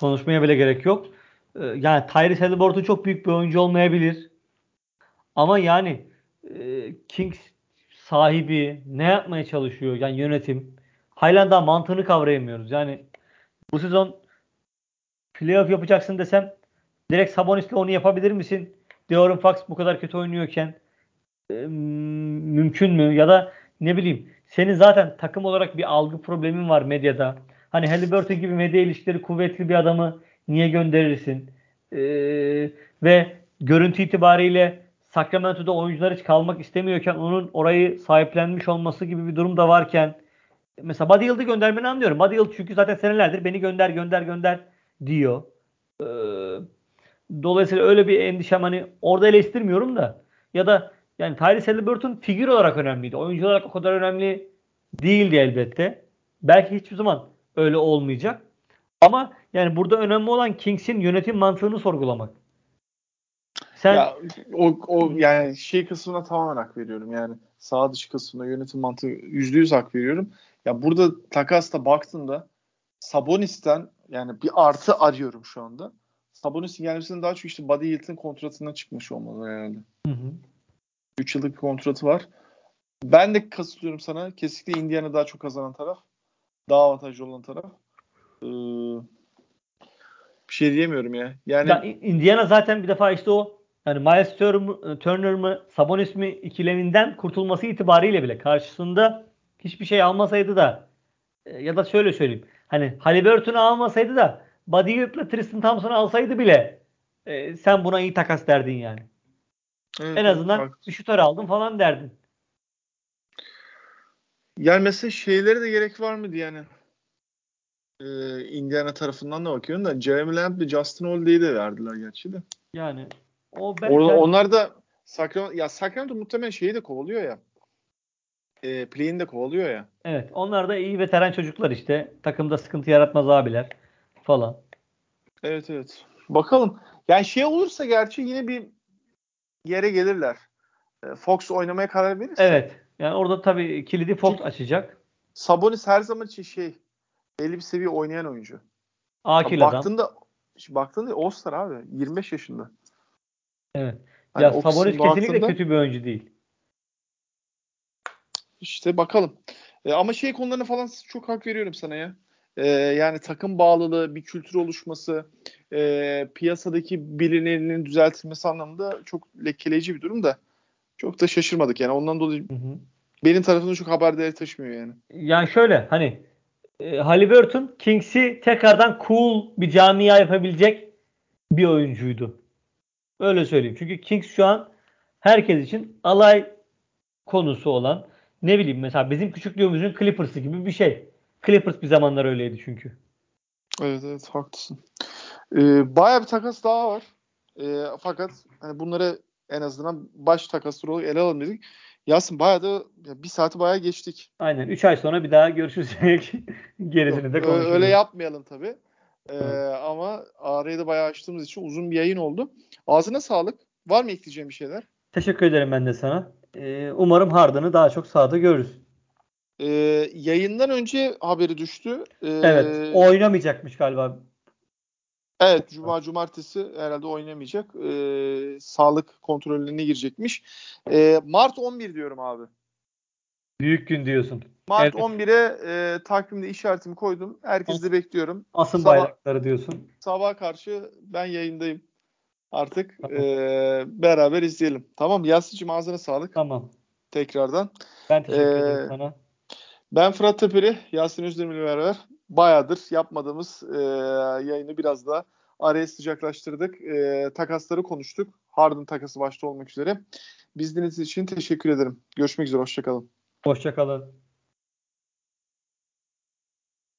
konuşmaya bile gerek yok. Ee, Yani Tyrese Halliburton çok büyük bir oyuncu olmayabilir. Ama yani e, Kings sahibi ne yapmaya çalışıyor? Yani yönetim. Halen daha mantığını kavrayamıyoruz. Yani bu sezon playoff yapacaksın desem direkt Sabonis'le onu yapabilir misin? De'Aaron Fox bu kadar kötü oynuyorken e, mümkün mü? Ya da ne bileyim senin zaten takım olarak bir algı problemin var medyada. Hani Halliburton gibi medya ilişkileri kuvvetli bir adamı niye gönderirsin? Ee, ve görüntü itibariyle Sacramento'da oyuncular hiç kalmak istemiyorken onun orayı sahiplenmiş olması gibi bir durum da varken mesela Buddy Hield'ı göndermeni anlıyorum. Buddy Hield çünkü zaten senelerdir beni gönder gönder gönder diyor. Ee, dolayısıyla öyle bir endişem hani orada eleştirmiyorum da ya da yani Tyrese Halliburton figür olarak önemliydi. Oyuncu olarak o kadar önemli değildi elbette. Belki hiçbir zaman öyle olmayacak. Ama yani burada önemli olan Kings'in yönetim mantığını sorgulamak. Sen Ya o, o yani şey kısmına tamamen hak veriyorum. Yani sağ dışı kısmına yönetim mantığı yüzde yüz hak veriyorum. Ya burada takasta baktığımda Sabonis'ten yani bir artı arıyorum şu anda. Sabonis'in gelmesinden daha çok işte Buddy Hield'in kontratından çıkmış olmalı herhalde. Hı hı. 3 yıllık bir kontratı var. Ben de katılıyorum sana. Kesinlikle Indiana daha çok kazanan taraf. Daha avantajlı olan taraf. Ee, bir şey diyemiyorum ya. Yani Ya Indiana zaten bir defa işte o yani Miles Turner, Turner mı Sabonis mi ikileminden kurtulması itibariyle bile karşısında hiçbir şey almasaydı da e, ya da şöyle söyleyeyim. Hani Halliburton'u almasaydı da Buddy Hield'la Tristan Thompson'u alsaydı bile e, sen buna iyi takas derdin yani. Evet, en azından evet, bir şutör aldım falan derdin. Yani mesela şeylere de gerek var mıydı yani? Ee, Indiana tarafından da bakıyorum da Jeremy Lamb ve Justin Holiday'i de verdiler gerçi de. Yani o ben, Orada, ben... onlar da Sacramento, ya Sacramento muhtemelen şeyi de kovalıyor ya. E, play'ini de kovalıyor ya. Evet. Onlar da iyi veteran çocuklar işte. Takımda sıkıntı yaratmaz abiler falan. Evet evet. Bakalım. Yani şey olursa gerçi yine bir yere gelirler. E, Fox oynamaya karar verirse. Evet. Yani orada tabii kilidi Fox Çünkü açacak. Sabonis her zaman için şey belli bir seviye oynayan oyuncu. Akil baktığında, adam. Baktığında All-Star abi. 25 yaşında. Evet. Hani ya Sabonis kesinlikle kötü bir oyuncu değil. İşte bakalım. E, ama şey konularına falan çok hak veriyorum sana ya. E, yani takım bağlılığı, bir kültür oluşması, e, piyasadaki bilinirliğinin düzeltilmesi anlamında çok lekeleyici bir durum da çok da şaşırmadık yani. Ondan dolayı hı hı. benim tarafımda çok haber değeri taşımıyor yani. Yani şöyle hani e, Halliburton Kings'i tekrardan cool bir camia yapabilecek bir oyuncuydu. Öyle söyleyeyim. Çünkü Kings şu an herkes için alay konusu olan ne bileyim mesela bizim küçüklüğümüzün Clippers'ı gibi bir şey. Clippers bir zamanlar öyleydi çünkü. Evet evet haklısın. Ee, bayağı bir takas daha var. Ee, fakat hani bunları en azından baş takasları olarak ele alalım dedik. Yasin bayağı da ya bir saati bayağı geçtik. Aynen. 3 ay sonra bir daha görüşürüz. Gerisini de konuşuruz. Öyle yapmayalım tabii. Ee, ama arayı da bayağı açtığımız için uzun bir yayın oldu. Ağzına sağlık. Var mı ekleyeceğim bir şeyler? Teşekkür ederim ben de sana. Ee, umarım Harden'ı daha çok sahada görürüz. Ee, yayından önce haberi düştü. Ee, evet. Oynamayacakmış galiba. Evet. Cuma cumartesi herhalde oynamayacak. Ee, sağlık kontrollerine girecekmiş. Ee, Mart 11 diyorum abi. Büyük gün diyorsun. Mart evet. 11'e e, takvimde işaretimi koydum. Herkesi de bekliyorum. Asıl sabah, bayrakları diyorsun. Sabah karşı ben yayındayım. Artık tamam. e, beraber izleyelim. Tamam Yasin'cim ağzına sağlık. Tamam. Tekrardan. Ben teşekkür ee, ederim sana. Ben Fırat Tepeli, Yasin Özdemir'le beraber bayağıdır yapmadığımız e, yayını biraz daha araya sıcaklaştırdık. E, takasları konuştuk. Harden takası başta olmak üzere. Biz için teşekkür ederim. Görüşmek üzere. Hoşçakalın. Hoşçakalın.